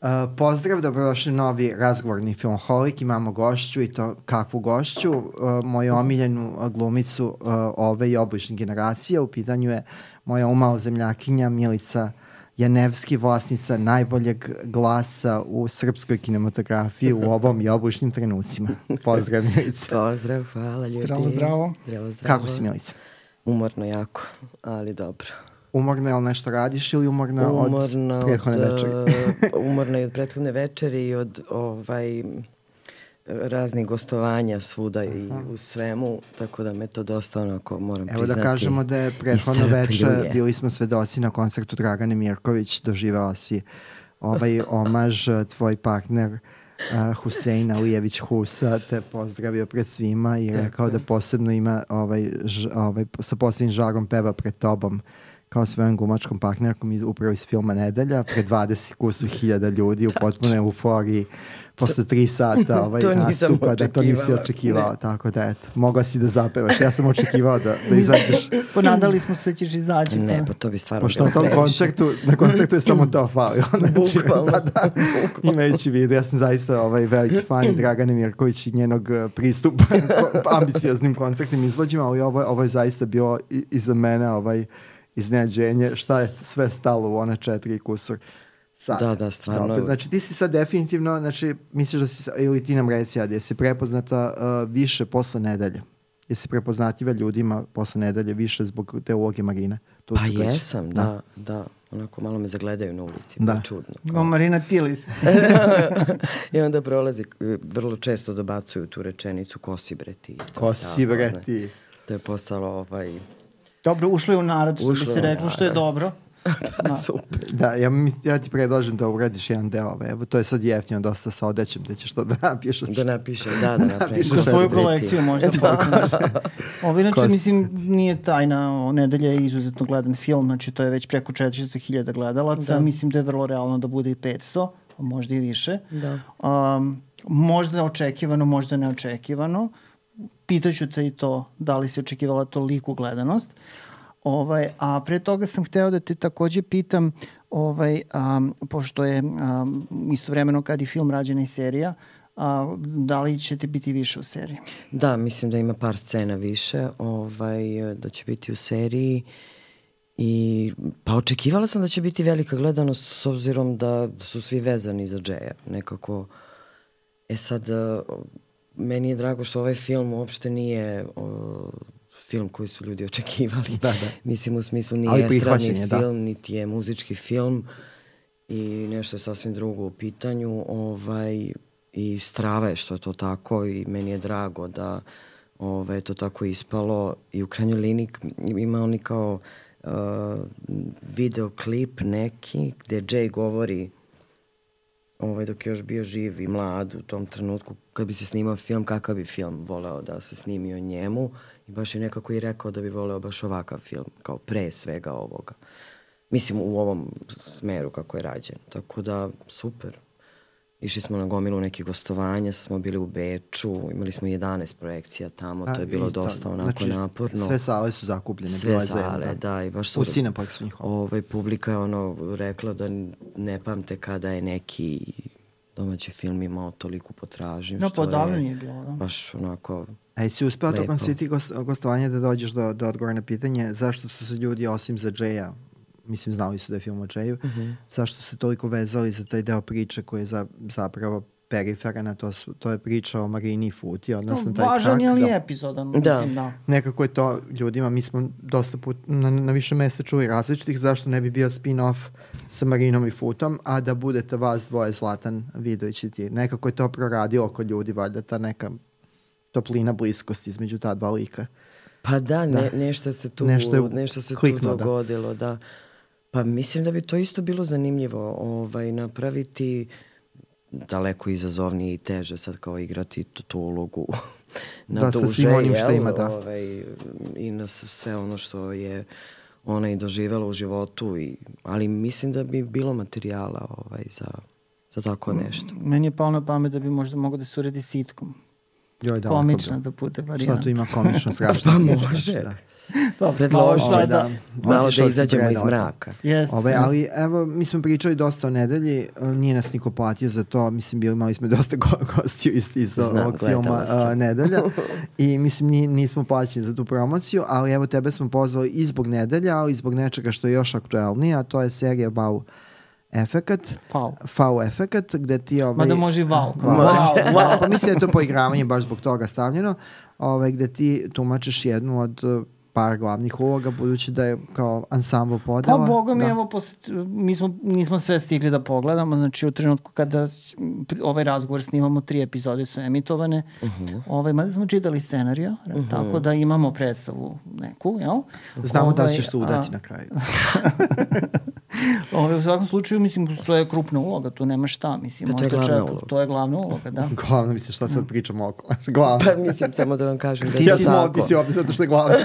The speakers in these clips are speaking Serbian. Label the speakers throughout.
Speaker 1: Uh, pozdrav, dobrodošli novi razgovorni filmholik, imamo gošću i to kakvu gošću, uh, moju omiljenu glumicu uh, ove i oblične generacije, u pitanju je moja umao zemljakinja Milica Janevski, vlasnica najboljeg glasa u srpskoj kinematografiji u ovom i obličnim trenucima. Pozdrav Milica.
Speaker 2: Pozdrav, hvala ljudi.
Speaker 3: Zdravo, zdravo.
Speaker 2: Zdravo, zdravo.
Speaker 1: Kako si Milica?
Speaker 2: Umorno jako, ali dobro.
Speaker 1: Umorna je li nešto radiš ili umorna,
Speaker 2: umorna
Speaker 1: od prethodne
Speaker 2: od,
Speaker 1: večeri?
Speaker 2: umorna i od prethodne večeri i od ovaj, raznih gostovanja svuda i u svemu, tako da me to dosta onako moram
Speaker 1: Evo
Speaker 2: priznati.
Speaker 1: da kažemo da je prethodno večer, bili smo svedoci na koncertu Dragane Mirković, doživela si ovaj omaž, tvoj partner uh, Husein Alijević Husa te pozdravio pred svima i rekao da posebno ima ovaj, ž, ovaj, sa posebnim žarom peva pred tobom kao svojom glumačkom partnerkom iz, upravo iz filma Nedelja, pred 20 kusu hiljada ljudi u potpunoj euforiji posle tri sata ovaj
Speaker 2: To
Speaker 1: nastupa, da to nisi očekivao, tako da eto, mogla si da zapevaš. Ja sam očekivao da, da izađeš,
Speaker 3: Ponadali smo se da ćeš izaći.
Speaker 2: Ne,
Speaker 3: pa.
Speaker 2: to bi stvarno
Speaker 1: pošto na tom
Speaker 2: previše.
Speaker 1: koncertu, na koncertu je samo to falilo. Znači,
Speaker 2: Bukvalno.
Speaker 1: da, da, imajući vidio, ja sam zaista ovaj veliki fan i Dragane Mirković i njenog eh, pristupa ambicioznim koncertnim izvođima, ali ovo, ovo je zaista bilo i, i za mene ovaj iznenađenje šta je sve stalo u one četiri kusur sata.
Speaker 2: Da, da, stvarno.
Speaker 1: Dobro, znači ti si sad definitivno, znači misliš da si, ili ti nam reci, Adi, jesi prepoznata uh, više posle nedelje? Jesi prepoznatljiva ljudima posle nedelje više zbog te uloge Marine? Tu
Speaker 2: Pa jesam, da, da. Onako malo me zagledaju na ulici,
Speaker 1: Da.
Speaker 2: da. čudno.
Speaker 3: Kao Marina Tilis.
Speaker 2: I onda prolazi, vrlo često dobacuju tu rečenicu kosi bre ti. To je
Speaker 1: Ko si
Speaker 2: tako,
Speaker 1: bre ti?
Speaker 2: To je postalo ovaj,
Speaker 3: Dobro, ušlo je u narod, što bi
Speaker 2: Ušlo
Speaker 3: se reklo, što je dobro. Da.
Speaker 2: super.
Speaker 1: Da, ja, mis, ja ti predlažem da uradiš jedan deo, evo, to je sad jeftino dosta sa odećem, da ćeš to da napišeš.
Speaker 2: Da napišem, da, da.
Speaker 1: Napišeš
Speaker 3: Za
Speaker 1: Šta
Speaker 3: svoju
Speaker 1: si
Speaker 3: kolekciju možda pokreneš. Ovo inače,
Speaker 1: Ko si?
Speaker 3: mislim, nije tajna, o nedelje je izuzetno gledan film, znači to je već preko 400.000 gledalaca,
Speaker 2: Da.
Speaker 3: mislim da je vrlo realno da bude i 500, a možda i više.
Speaker 2: Da.
Speaker 3: Um, možda očekivano, možda neočekivano. Pitaću te i to, da li si očekivala toliku gledanost. Ovaj, a pre toga sam hteo da te takođe pitam, ovaj, um, pošto je um, istovremeno kad i film rađena i serija, a, da li će ti biti više u seriji?
Speaker 2: Da, mislim da ima par scena više, ovaj, da će biti u seriji. I, pa očekivala sam da će biti velika gledanost s obzirom da su svi vezani za Džeja. Nekako, e sad, meni je drago što ovaj film uopšte nije o, film koji su ljudi očekivali.
Speaker 1: Da, da.
Speaker 2: Mislim u smislu nije estradni
Speaker 1: da.
Speaker 2: film, niti je muzički film i nešto je sasvim drugo u pitanju. Ovaj, I strava je što je to tako i meni je drago da ovaj, je to tako ispalo i u krajnjoj liniji k- ima oni kao uh, videoklip neki gde Jay govori ovaj, dok je još bio živ i mlad u tom trenutku kad bi se snimao film, kakav bi film voleo da se snimi o njemu i baš je nekako i rekao da bi voleo baš ovakav film, kao pre svega ovoga. Mislim u ovom smeru kako je rađen. Tako da, super. Išli smo na gomilu nekih gostovanja, smo bili u Beču, imali smo 11 projekcija tamo, to je bilo
Speaker 1: I to,
Speaker 2: dosta onako naporno.
Speaker 1: Sve sale su zakupljene.
Speaker 2: Sve sale, da, i baš su...
Speaker 1: U Cineplexu njihovo.
Speaker 2: Ovaj, publika je ono rekla da ne pamte kada je neki domaći film imao toliku potražnju.
Speaker 3: No,
Speaker 2: što
Speaker 3: pa odavno
Speaker 2: je
Speaker 3: nije bilo, da.
Speaker 2: Baš onako...
Speaker 1: A jesi uspeo tokom tih gost, gostovanja da dođeš do, do odgovora na pitanje zašto su se ljudi osim za Jaya, mislim znali su da je film o Jayu,
Speaker 2: Mhm.
Speaker 1: zašto se toliko vezali za taj deo priče koji je za, zapravo periferan, a to, su, to je priča o Marini i Futi, odnosno taj
Speaker 3: Važan
Speaker 1: krak,
Speaker 3: je ali
Speaker 1: da.
Speaker 3: epizodan,
Speaker 2: Da.
Speaker 3: mislim, da.
Speaker 1: nekako je to ljudima, mi smo dosta put na, na više mesta čuli različitih, zašto ne bi bio spin-off sa Marinom i Futom, a da budete vas dvoje Zlatan Vidović i ti. Nekako je to proradilo kod ljudi, valjda ta neka toplina bliskosti između ta dva lika.
Speaker 2: Pa da, ne, nešto se tu,
Speaker 1: Nešto je
Speaker 2: nešto se tu
Speaker 1: da.
Speaker 2: dogodilo, da. Pa mislim da bi to isto bilo zanimljivo ovaj, napraviti daleko izazovnije i teže sad kao igrati tu, tu ulogu na
Speaker 1: Da, sa
Speaker 2: duže,
Speaker 1: svim onim što ima, da.
Speaker 2: Ovaj, I na sve ono što je ona i doživela u životu, i, ali mislim da bi bilo materijala ovaj, za, za tako nešto.
Speaker 3: Meni je palo na pamet da bi možda mogao da se uredi sitkom.
Speaker 1: Joj, da,
Speaker 3: komična da bude varijanta.
Speaker 1: Šta tu ima komično, strašno?
Speaker 2: Pa može.
Speaker 1: Da.
Speaker 3: Dobro, malo sada-
Speaker 2: Malo
Speaker 1: Otišao
Speaker 2: da izađemo iz mraka.
Speaker 3: Jeste,
Speaker 1: Ove,
Speaker 3: jeste.
Speaker 1: ali evo, mi smo pričali dosta o nedelji, e, nije nas niko platio za to, mislim, bili, imali smo dosta go gostiju iz, iz
Speaker 2: Znam,
Speaker 1: ovog filma
Speaker 2: sam.
Speaker 1: a, Nedelja i mislim ni, nismo plaćeni za tu promociju, ali evo tebe smo pozvali i zbog Nedelja, ali i zbog nečega što je još aktuelnije, a to je serija Wow Efekat,
Speaker 3: Wow.
Speaker 1: Wow Efekat, gde ti... Ovaj,
Speaker 3: Mada može i wow.
Speaker 1: Wow,
Speaker 3: Wow,
Speaker 1: wow. Pa mislim da je to poigravanje baš zbog toga stavljeno, ovaj, gde ti tumačiš jednu od uh, par glavnih uloga, budući da je kao ansambl
Speaker 3: Pa
Speaker 1: podela.
Speaker 3: boga mi,
Speaker 1: da.
Speaker 3: evo, posle, mi smo, nismo sve stigli da pogledamo, znači u trenutku kada ovaj razgovor snimamo, tri epizode su emitovane, uh
Speaker 1: Mhm.
Speaker 3: -huh. ovaj, mada smo čitali scenariju, uh -huh. tako da imamo predstavu neku, jel?
Speaker 1: Znamo da
Speaker 3: Ovaj,
Speaker 1: ćeš se udati
Speaker 3: a-
Speaker 1: na kraju.
Speaker 3: Ovaj, u svakom slučaju, mislim, to je krupna uloga, tu nema šta, mislim.
Speaker 2: Pa to je glavna
Speaker 3: čak-
Speaker 2: uloga.
Speaker 3: To je glavna uloga, da.
Speaker 1: Glavno, mislim, šta sad pričamo oko? Glavno.
Speaker 2: Pa mislim samo da vam kažem da
Speaker 1: ja
Speaker 2: je
Speaker 1: sam ovdje,
Speaker 2: tako.
Speaker 1: ti si ovdje zato što je glavno.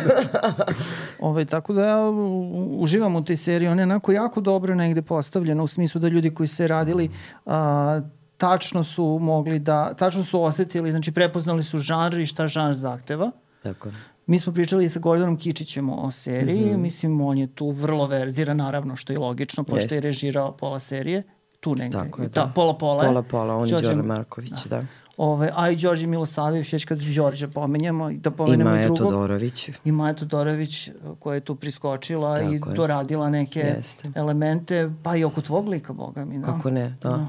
Speaker 3: Ovaj, tako da ja u- uživam u toj seriji, ona je onako jako dobro negde postavljena u smislu da ljudi koji se radili a, tačno su mogli da, tačno su osetili, znači prepoznali su žanr i šta žanr zahteva.
Speaker 2: Tako je.
Speaker 3: Mi smo pričali sa Gordonom Kičićem o seriji, mm -hmm. mislim on je tu vrlo verziran, naravno što je logično, pošto
Speaker 2: Jeste.
Speaker 3: je režirao pola serije, tu negde.
Speaker 2: Tako je,
Speaker 3: da.
Speaker 2: da.
Speaker 3: Pola pola.
Speaker 2: Pola, pola, on je
Speaker 3: Đorđe-
Speaker 2: Marković, da.
Speaker 3: Ove, a i Đorđe Milosavljević, već kad Đorđe pomenjamo, i da pomenemo
Speaker 2: I
Speaker 3: i
Speaker 2: Maja
Speaker 3: drugog.
Speaker 2: Todorović.
Speaker 3: I Maja Todorović koja je tu priskočila i
Speaker 2: Tako je.
Speaker 3: doradila neke
Speaker 2: Jeste.
Speaker 3: elemente, pa i oko tvog lika, boga mi. Da.
Speaker 2: Kako ne, da.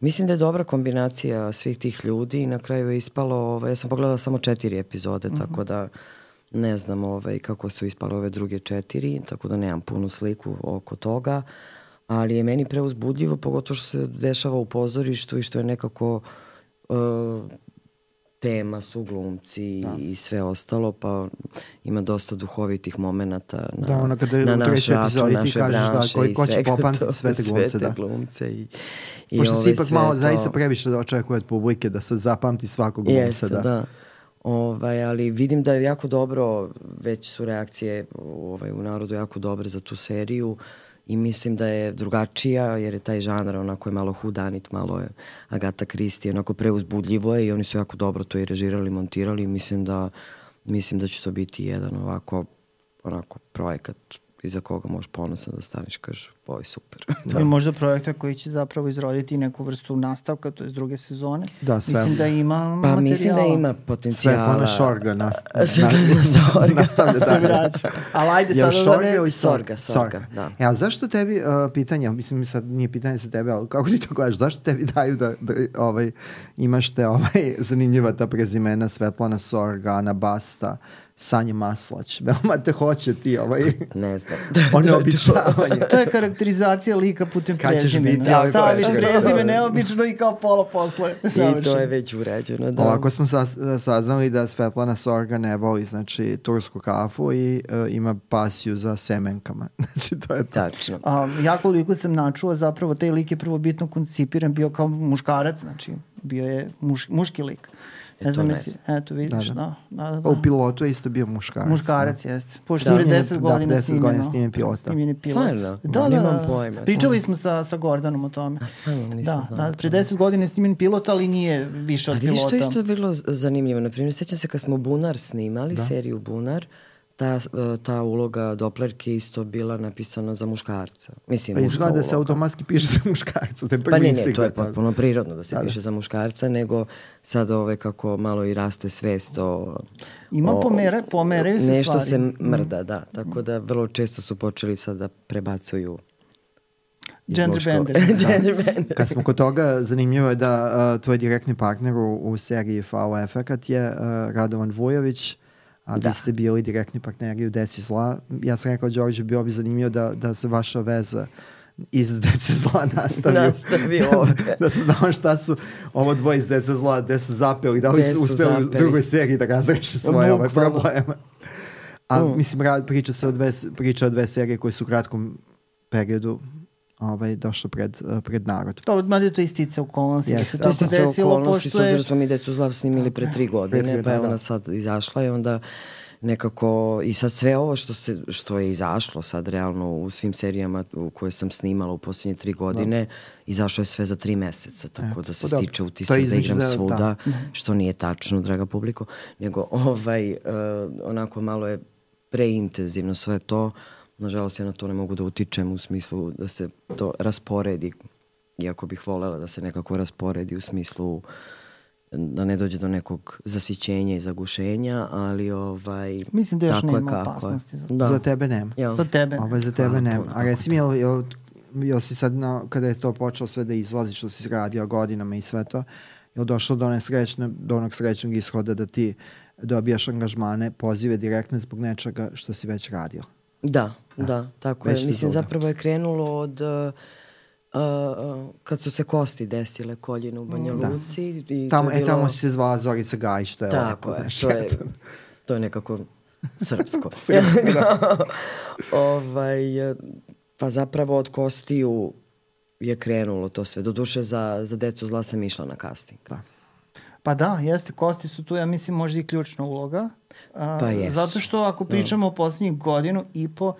Speaker 2: Mislim da je dobra kombinacija svih tih ljudi i na kraju je ispalo, ovaj, ja sam pogledala samo četiri epizode,
Speaker 3: Mhm.
Speaker 2: tako da ne znam ovaj, kako su ispale ove druge četiri, tako da nemam punu sliku oko toga, ali je meni preuzbudljivo, pogotovo što se dešava u pozorištu i što je nekako uh, tema su glumci da. i sve ostalo, pa ima dosta duhovitih momenata na,
Speaker 1: Da, ono kada
Speaker 2: na naš račun,
Speaker 1: epizodi ti
Speaker 2: naše
Speaker 1: kažeš da, koji- ko će popamtiti
Speaker 2: toga,
Speaker 1: sve te glumce,
Speaker 2: sve te
Speaker 1: da.
Speaker 2: glumce i, i
Speaker 1: Pošto
Speaker 2: ove
Speaker 1: ipak malo
Speaker 2: to-
Speaker 1: zaista previše da očekuje od publike da sad zapamti svakog glumca.
Speaker 2: Jeste, da. da. Ovaj, ali vidim da je jako dobro, već su reakcije ovaj, u narodu jako dobre za tu seriju i mislim da je drugačija jer je taj žanr onako je malo hudanit, malo je Agata Kristi, onako preuzbudljivo je i oni su jako dobro to i režirali, montirali i mislim da, mislim da će to biti jedan ovako onako projekat iza koga možeš ponosno da staneš i kažeš ovo je super.
Speaker 3: Da. I možda projekta koji će zapravo izroditi neku vrstu nastavka, to je druge sezone.
Speaker 1: Da, sve.
Speaker 3: Mislim da ima
Speaker 2: Pa
Speaker 3: materijala.
Speaker 2: mislim da ima potencijala.
Speaker 1: Svetlana Šorga nast,
Speaker 2: Svetlana Sorga.
Speaker 1: nastavlja
Speaker 3: se vraća. Ali ajde sada da
Speaker 1: Šorga
Speaker 3: ne...
Speaker 1: ili
Speaker 2: Sorga, Sorga, da.
Speaker 1: E, a zašto tebi, uh, pitanje, mislim sad nije pitanje za tebe, ali kako ti to gledaš, zašto tebi daju da, da ovaj, imaš te ovaj, zanimljiva ta prezimena Svetlana Sorga, Ana Basta, Sanja Maslać, veoma te hoće ti ovaj,
Speaker 2: Ne znam.
Speaker 1: oneobičavanje.
Speaker 3: To je karakterizacija lika putem
Speaker 1: Kad ćeš
Speaker 3: prezimena.
Speaker 1: biti
Speaker 3: Ja, staviš prezime neobično i kao pola posle.
Speaker 2: I to je već urađeno, da.
Speaker 1: Ovako smo saz- saznali da Svetlana Sorga ne voli znači, tursku kafu i uh, ima pasiju za semenkama. Znači to je to.
Speaker 2: Tačno.
Speaker 3: A, ja koliko sam načula, zapravo taj lik je prvobitno koncipiran bio kao muškarac, znači bio je muš, muški lik.
Speaker 2: E,
Speaker 3: Ne
Speaker 2: to
Speaker 3: znam,
Speaker 2: ne
Speaker 3: jesi,
Speaker 2: znam.
Speaker 3: eto vidiš, da,
Speaker 1: Da,
Speaker 3: da. da, da,
Speaker 1: Pa u pilotu je isto bio muškarac.
Speaker 3: Muškarac jeste. Pošto
Speaker 1: Da.
Speaker 3: je 10
Speaker 1: Da,
Speaker 3: godina
Speaker 1: 10
Speaker 3: snimljeno.
Speaker 1: godina snimljen pilot, da.
Speaker 3: Snimljen je pilot.
Speaker 2: Stvarno?
Speaker 3: Da, da, da.
Speaker 2: pojma.
Speaker 3: Pričali smo sa, sa Gordanom o tome.
Speaker 2: A stvarno nisam
Speaker 3: Da,
Speaker 2: znala
Speaker 3: da, pre 10 godina je snimljen pilot, ali nije više
Speaker 2: A
Speaker 3: od
Speaker 2: vidiš,
Speaker 3: pilota.
Speaker 2: to je isto vrlo z- zanimljivo. Naprimjer, sećam se kad smo Bunar snimali, da. seriju Bunar, ta, e, ta uloga Doplerke isto bila napisana za muškarca. Mislim,
Speaker 1: Pa izgleda da se automatski piše za muškarca, da
Speaker 2: Pa ne, ne, to je
Speaker 1: da
Speaker 2: potpuno prirodno da se
Speaker 1: Da, da.
Speaker 2: piše za muškarca, nego sad ove kako malo i raste svest o...
Speaker 3: Ima pomere, pomeraju se
Speaker 2: Nešto
Speaker 3: stvari.
Speaker 2: se mrda, da. Tako da vrlo često su počeli sad da prebacuju
Speaker 3: Gender bender.
Speaker 2: Gender bender.
Speaker 1: Kad smo kod toga, zanimljivo je da uh, tvoj direktni partner u, u seriji FAO Efekat je uh, Radovan Vujović, a
Speaker 2: Da.
Speaker 1: vi ste bili direktni partneri u Deci zla. Ja sam rekao, Đorđe, bio bi zanimljivo da, da se vaša veza iz Dece zla nastavi.
Speaker 2: Nastavi ovde.
Speaker 1: da se znamo šta su ovo dvoje iz Dece zla, gde su zapeli, da li su
Speaker 2: su
Speaker 1: uspeli u
Speaker 2: zapeli.
Speaker 1: drugoj seriji da razreše svoje ove probleme. A
Speaker 2: Mm.
Speaker 1: mislim, rad, priča se o dve, priča o dve serije koje su u kratkom periodu ovaj, došle pred, uh, pred narod.
Speaker 3: To, mada je to istice okolnosti. Da se to
Speaker 2: To je
Speaker 3: desilo,
Speaker 2: okolnosti, s
Speaker 3: pošto je...
Speaker 2: obzirom smo mi Decu zlav snimili pre tri godine,
Speaker 1: Pre tri,
Speaker 2: pa je
Speaker 1: da,
Speaker 2: ona
Speaker 1: da.
Speaker 2: sad izašla i onda nekako i sad sve ovo što se što je izašlo sad realno u svim serijama u koje sam snimala u poslednje tri godine, da. izašlo je sve za tri meseca, tako e, da se pa stiče utisak da igram da, svuda, da. što nije tačno, draga publiko, nego ovaj, uh, onako malo je preintenzivno sve to, nažalost ja na to ne mogu da utičem u smislu da se to rasporedi, iako bih volela da se nekako rasporedi u smislu da ne dođe do nekog zasićenja i zagušenja, ali ovaj
Speaker 3: Mislim da još tako nema je opasnosti za,
Speaker 1: da. za tebe nema.
Speaker 3: Jel? Za tebe.
Speaker 1: Ovo za tebe nema. A reci mi, jel, jel, jel si sad, na, kada je to počelo sve da izlazi, što si radio godinama i sve to, jel došlo do, one srećne, do onog srećnog ishoda da ti dobijaš angažmane, pozive direktne zbog nečega što si već radio?
Speaker 2: Da, da, da tako je. Mislim, zapravo je krenulo od... Uh, uh, kad su se kosti desile koljine u Banja da. Luci.
Speaker 1: I tamo, je bilo... E, tamo se zvala Zorica Gajić, to je Tako lepo, znaš.
Speaker 2: To je, to je nekako srpsko. srpsko, da. ovaj, pa zapravo od kostiju je krenulo to sve. Doduše za, za decu zla sam išla na casting.
Speaker 1: Da.
Speaker 3: Pa da, jeste, kosti su tu, ja mislim, možda i ključna uloga. A, pa jesu. Zato što ako pričamo da. o poslednjih godinu i po,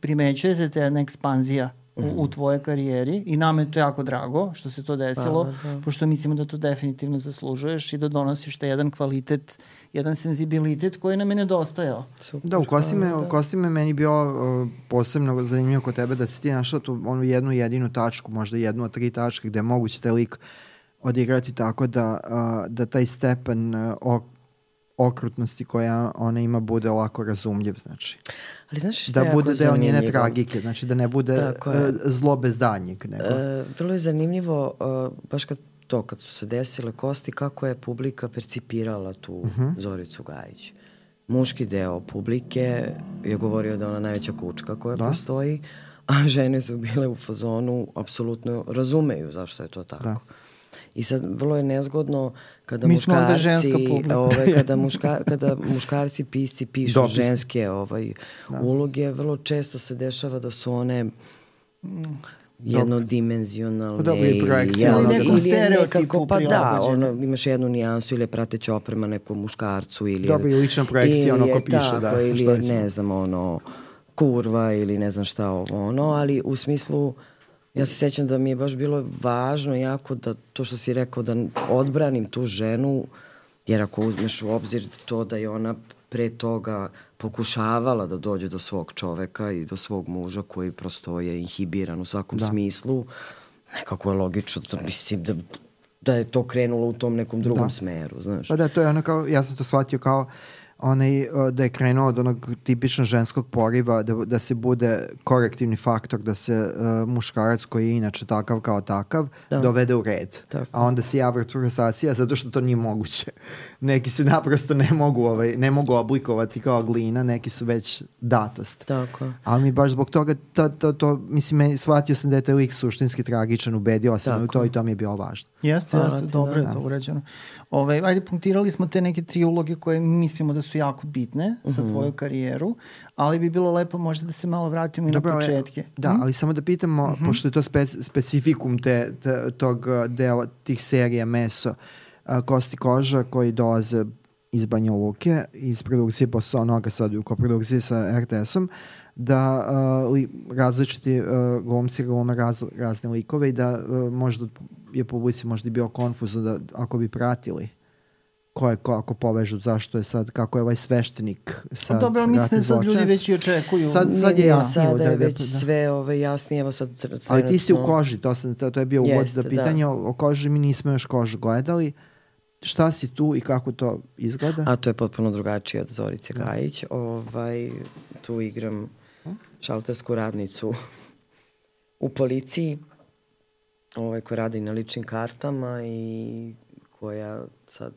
Speaker 3: primećuje se te jedna ekspanzija u, u mhm. tvojoj karijeri i nama je to jako drago što se to desilo, pa, da. pošto mislimo da to definitivno zaslužuješ i da donosiš taj jedan kvalitet, jedan senzibilitet koji nam je nedostajao.
Speaker 1: Super. Da, u kostime, da. u kostime meni bio uh, posebno zanimljivo kod tebe da si ti našla tu onu jednu jedinu tačku, možda jednu od tri tačke gde je moguće taj lik odigrati tako da, uh, da taj stepen uh, okrutnosti koja ona ima bude lako razumljiv, znači.
Speaker 2: Ali znaš šta
Speaker 1: da bude deo njene tragike, znači da ne bude uh, zlo bez danjeg. Nego. Uh,
Speaker 2: vrlo je zanimljivo, baš kad to, kad su se desile kosti, kako je publika percipirala tu uh mhm. -huh. Zoricu Gajić. Muški deo publike je govorio da ona najveća kučka koja da? postoji, a žene su bile u fazonu, apsolutno razumeju zašto je to tako. Da. I sad vrlo je nezgodno kada Mi muškarci ovaj kada muška kada muškarci pisci pišu Dopisni. ženske ovaj da. uloge, vrlo često se dešava da su one jednodimenzionalne pa
Speaker 1: Dobro, i projekcije.
Speaker 2: Ili, ili nekako, pa da, ono, imaš jednu nijansu ili je prateća oprema nekom muškarcu ili
Speaker 1: Dobro, i lična projekcija, ono ko piše, tako, da.
Speaker 2: Ili je, ne znam, ono, kurva ili ne znam šta ovo, ono, ali u smislu Ja se sećam da mi je baš bilo važno jako da to što si rekao da odbranim tu ženu, jer ako uzmeš u obzir to da je ona pre toga pokušavala da dođe do svog čoveka i do svog muža koji prosto je inhibiran u svakom da. smislu, nekako je logično da mislim da, da je to krenulo u tom nekom drugom da. smeru, znaš.
Speaker 1: Pa da, to je ono kao, ja sam to shvatio kao onaj, da je krenuo od onog tipično ženskog poriva da, da se bude korektivni faktor, da se uh, muškarac koji je inače takav kao takav da. dovede u red. Tako. A onda se javlja frustracija zato što to nije moguće. Neki se naprosto ne mogu, ovaj, ne mogu oblikovati kao glina, neki su već datost.
Speaker 2: Tako.
Speaker 1: Ali mi baš zbog toga, to, to, to mislim, meni, shvatio sam da je taj lik suštinski tragičan, ubedila sam u to i to mi je bilo važno.
Speaker 3: Jeste, jeste, dobro da. je to urađeno. Ove, ajde, punktirali smo te neke tri uloge koje mislimo da su jako bitne uh -huh. za mhm. tvoju karijeru, ali bi bilo lepo možda da se malo vratimo i Dobro, na početke.
Speaker 1: Da, hm? ali samo da pitamo, uh mhm. -huh. pošto je to spe, specifikum te, te, tog dela, tih serija Meso, a, Kosti Koža koji dolaze iz Banja Luke, iz produkcije posao Noga sad u koprodukciji sa RTS-om, da uh, li, različiti uh, glumci glume raz, razne likove i da uh, možda je publici možda bio konfuzno da ako bi pratili ko je ko ako povežu zašto je sad kako je ovaj sveštenik sad
Speaker 3: Dobro, mislim da sad ljudi već i očekuju.
Speaker 1: Sad sad je jasnije
Speaker 2: sada je da, već da. sve ove jasnije, evo sad
Speaker 1: trenutno. Ali ti si u koži, to sam to, to je bio uvod za da pitanje da. o, o koži, mi nismo još kožu gledali. Šta si tu i kako to izgleda?
Speaker 2: A to je potpuno drugačije od Zorice da. Gajić. Ovaj, tu igram šaltersku radnicu u policiji ovaj, koja radi na ličnim kartama i koja sad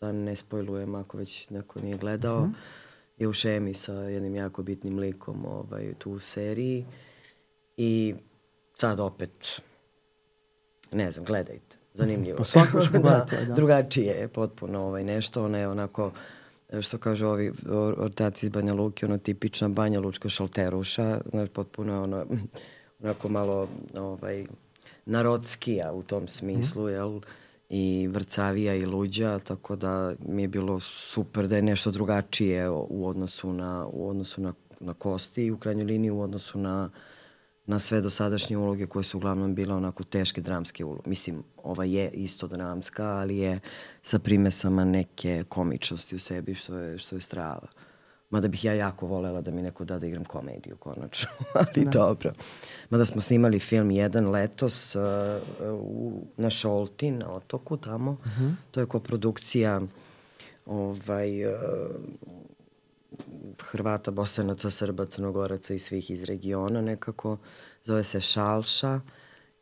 Speaker 2: da ne spojlujem ako već neko nije gledao, uh mhm. -huh. je u šemi sa jednim jako bitnim likom ovaj, tu u seriji i sad opet ne znam, gledajte. Zanimljivo.
Speaker 1: Pa svako još da,
Speaker 2: da. Drugačije je potpuno ovaj, nešto, ona je onako što kažu ovi ortaci iz Banja Luke, ono tipična Banja Lučka šalteruša, znači potpuno ono, onako malo ovaj, narodskija u tom smislu, mm. jel? i vrcavija i luđa, tako da mi je bilo super da je nešto drugačije u odnosu na, u odnosu na, na kosti i u krajnjoj liniji u odnosu na, na sve dosadašnje uloge koje su uglavnom bile onako teške dramske uloge. Mislim, ova je isto dramska, ali je sa primesama neke komičnosti u sebi što je, što je strava. Mada bih ja jako volela da mi neko da da igram komediju konačno, ali da. dobro. Mada smo snimali film jedan letos uh, u, na Šolti, na otoku tamo. Uh mhm. -huh. To je koprodukcija ovaj, uh, Hrvata, Bosanaca, Srba, Crnogoraca i svih iz regiona nekako. Zove se Šalša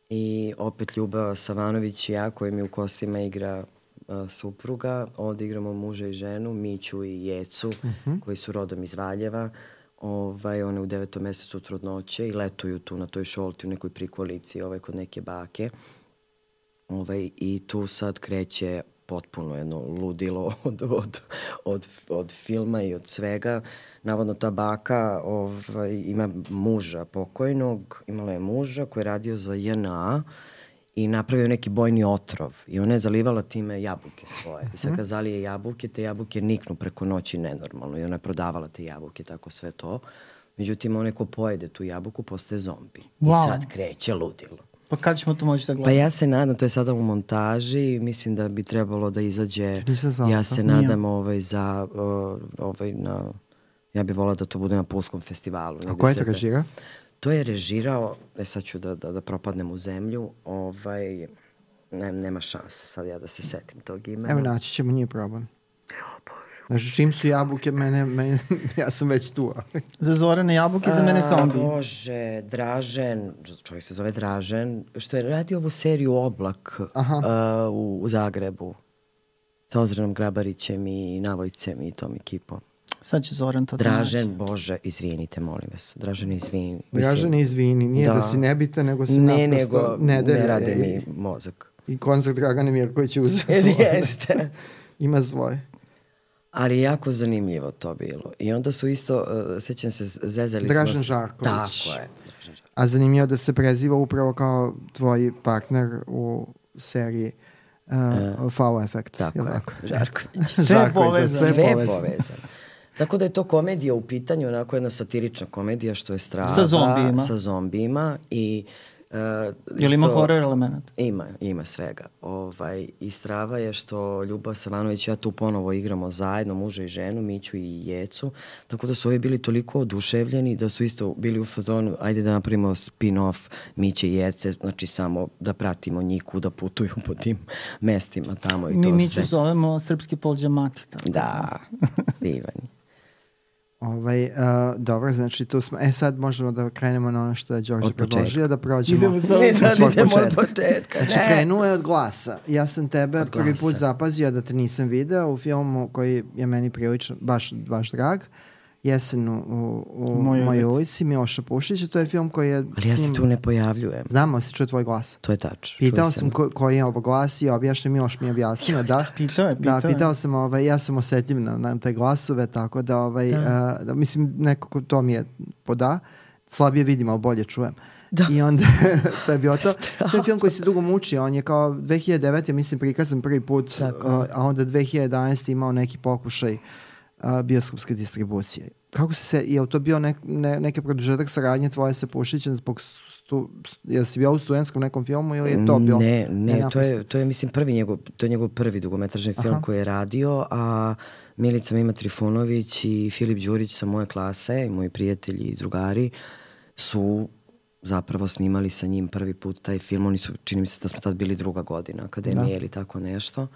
Speaker 2: i opet Ljuba Savanović i ja koji mi u kostima igra uh, supruga. Ovde igramo muža i ženu, Miću i Jecu, uh mhm. -huh. koji su rodom iz Valjeva. Ovaj, one u devetom mesecu trudnoće i letuju tu na toj šolti u nekoj prikoliciji ovaj, kod neke bake. Ovaj, I tu sad kreće potpuno jedno ludilo od, od, od, od filma i od svega. Navodno ta baka ovaj, ima muža pokojnog, imala je muža koji je radio za JNA i napravio neki bojni otrov i ona je zalivala time jabuke svoje. I sad mhm. kad zalije jabuke, te jabuke niknu preko noći nenormalno i ona je prodavala te jabuke, tako sve to. Međutim, onaj ko pojede tu jabuku postaje zombi. Wow. I sad kreće ludilo.
Speaker 3: Pa kad ćemo to moći da gledamo?
Speaker 2: Pa ja se nadam, to je sada u montaži, mislim da bi trebalo da izađe, ja se nadam ovaj, za, uh, ovaj, na, ja bih volao da to bude na Pulskom festivalu.
Speaker 1: A ko je to režira?
Speaker 2: To je režirao, e sad ću da, da, da propadnem u zemlju, ovaj, ne, nema šanse sad ja da se setim tog imena.
Speaker 1: Evo naći ćemo, nije problem. Znači, čim su jabuke, mene, mene, ja sam već tu.
Speaker 3: za Zorane jabuke, za mene zombi.
Speaker 2: Bože, Dražen, čovjek se zove Dražen, što je radio ovu seriju Oblak Aha. Uh, u, u Zagrebu. Sa Ozrenom Grabarićem i Navojcem i tom ekipom.
Speaker 3: Sad će Zoran to
Speaker 2: Dražen, da Bože, izvinite, molim vas. Dražen, izvini.
Speaker 1: Dražen, izvini. Nije da, da si nebita, nego se ne, naprosto nego, ne,
Speaker 2: ne rade mi mozak.
Speaker 1: I koncert Dragane Mirković je uzeo svoje.
Speaker 2: Jeste.
Speaker 1: Ima svoje.
Speaker 2: Ali jako zanimljivo to bilo. I onda su isto, uh, sećam se, zezali
Speaker 1: Dražan
Speaker 2: smo...
Speaker 1: Žarković.
Speaker 2: Tako je. Žarković.
Speaker 1: A zanimljivo da se preziva upravo kao tvoj partner u seriji uh, uh, Fao Efekt.
Speaker 2: Tako je, tako? Žarković.
Speaker 3: sve Žarković, povezano.
Speaker 2: Sve, sve povezano. Tako da je to komedija u pitanju, onako jedna satirična komedija što je strava.
Speaker 3: Sa zombijima.
Speaker 2: Sa zombijima i
Speaker 3: Uh, Je li ima horror element?
Speaker 2: Ima, ima svega. Ovaj, I strava je što Ljubav Savanović i ja tu ponovo igramo zajedno, muža i ženu, Miću i Jecu, tako da su ovi bili toliko oduševljeni da su isto bili u fazonu, ajde da napravimo spin-off Miće i Jece, znači samo da pratimo njih kuda putuju po tim mestima tamo i
Speaker 3: Mi
Speaker 2: to
Speaker 3: Miću
Speaker 2: sve.
Speaker 3: Mi Miću zovemo srpski polđamati.
Speaker 2: Tako. Da, divan
Speaker 1: Ovaj, uh, dobro, znači tu smo, e sad možemo da krenemo na ono što je Đorđe predložio, da prođemo
Speaker 2: idemo sa, ne, sad idemo od početka.
Speaker 1: Znači ne. krenuo je od glasa. Ja sam tebe prvi put zapazio da te nisam video u filmu koji je meni prilično baš, baš drag. Uh, Jesen u, u, u mojoj, mojoj ulici Miloša Pušića. To je film koji je...
Speaker 2: Ali ja se tu ne pojavljujem.
Speaker 1: Znamo, se čuje tvoj glas.
Speaker 2: To je tač.
Speaker 1: Pitao sam ko, koji je ovo glas i objašnja Miloš mi je objasnio. Da,
Speaker 3: pitao je, pitao
Speaker 1: da, pitao sam, ovaj, ja sam osetljiv na, na te glasove, tako da, ovaj, da. Uh, da, mislim, nekako to mi je poda. Slabije vidim, ali bolje čujem. Da. I onda, to je bio to. To je film koji se dugo muči. On je kao 2009. mislim prikazan prvi put, uh, a onda 2011. imao neki pokušaj uh, a, bioskopske distribucije. Kako se, je to bio nek, ne, neke produžetak saradnje tvoje sa Pušićem zbog stu, je si bio u studentskom nekom filmu ili je to bio?
Speaker 2: Ne, ne, ne to je, to je mislim prvi njegov, to je njegov prvi dugometražni film Aha. koji je radio, a Milica Mima Trifunović i Filip Đurić sa moje klase i moji prijatelji i drugari su zapravo snimali sa njim prvi put taj film. Oni su, čini mi se da smo tad bili druga godina akademije da. ili tako nešto.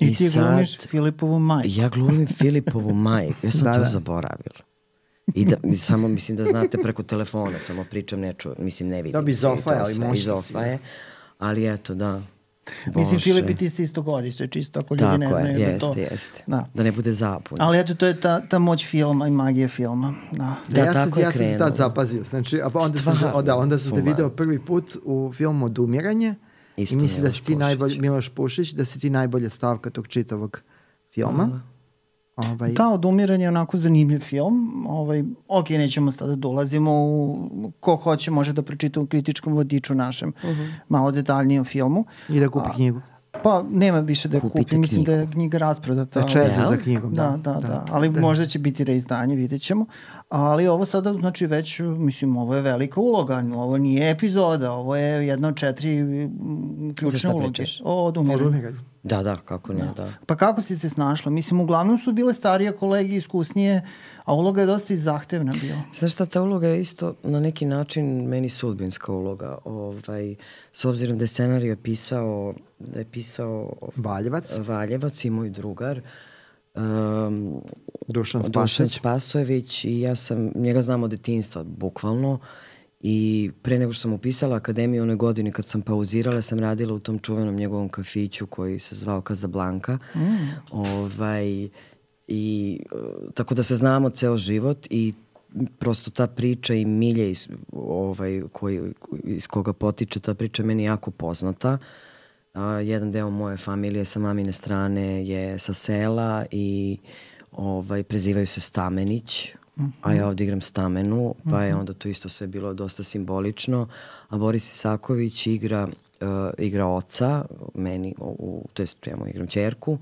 Speaker 3: I, I ti sad, glumiš Filipovu majku.
Speaker 2: Ja glumim Filipovu majku. Ja sam da, to da. zaboravila. I da, samo mislim da znate preko telefona, samo pričam, ne mislim ne vidim.
Speaker 1: Da bi zofaje, ali možda
Speaker 2: Izofaje, ali eto, da.
Speaker 3: Bože. Mislim, Filip i ti ste isto godište, čisto ako ljudi
Speaker 2: Tako
Speaker 3: ne znaju
Speaker 2: je, da jeste, to... jeste. Da. da ne bude zapun.
Speaker 3: Ali eto, to je ta, ta moć filma i magija filma. Da,
Speaker 1: da, ja, tako sam, ja sam tad zapazio. Znači, a onda, sam, da, onda sam te video prvi put u filmu Odumiranje. Isto I mislim da si ti najbolje, Miloš Pušić, da si ti najbolja stavka tog čitavog filma. Mm.
Speaker 3: Ovaj... Da, odumiranje je onako zanimljiv film. Ovaj, ok, nećemo sada da ulazimo u... Ko hoće može da pročita u kritičkom vodiču našem uh mhm. -huh. malo detaljnije o filmu.
Speaker 1: I da kupi A, knjigu.
Speaker 3: Pa nema više da je
Speaker 2: Kupite
Speaker 3: kupi, mislim da je
Speaker 2: knjigu.
Speaker 3: knjiga rasprodata.
Speaker 1: Da čeze za knjigom,
Speaker 3: Da,
Speaker 1: da.
Speaker 3: da, da, ali možda će biti reizdanje, vidjet ćemo. Ali ovo sada, znači već, mislim, ovo je velika uloga, ovo nije epizoda, ovo je jedna od četiri ključne uloge.
Speaker 2: pričaš?
Speaker 3: O. Odumiranju.
Speaker 2: Da, da, kako ne, da.
Speaker 3: Pa kako si se snašla? Mislim, uglavnom su bile starije kolege, iskusnije, a uloga je dosta i zahtevna bila.
Speaker 2: Znaš šta, ta uloga je isto na neki način meni sudbinska uloga. Ovaj, s obzirom da je scenariju pisao, da je pisao
Speaker 1: Valjevac,
Speaker 2: Valjevac i moj drugar, um,
Speaker 1: Dušan
Speaker 2: Dušan
Speaker 1: Spasović.
Speaker 2: Spasojević i ja sam, njega znam od detinstva, bukvalno. I pre nego što sam upisala akademiju u onoj godini kad sam pauzirala, sam radila u tom čuvenom njegovom kafiću koji se zvao Casablanca. Mm. Ovaj, i, tako da se znamo ceo život i prosto ta priča i milje iz, ovaj, koji, iz koga potiče ta priča je meni jako poznata. A, jedan deo moje familije sa mamine strane je sa sela i ovaj, prezivaju se Stamenić, a ja ovde igram Stamenu, pa je onda to isto sve bilo dosta simbolično. A Boris Isaković igra, uh, igra oca, meni, u, u, to jest ja mu igram čerku,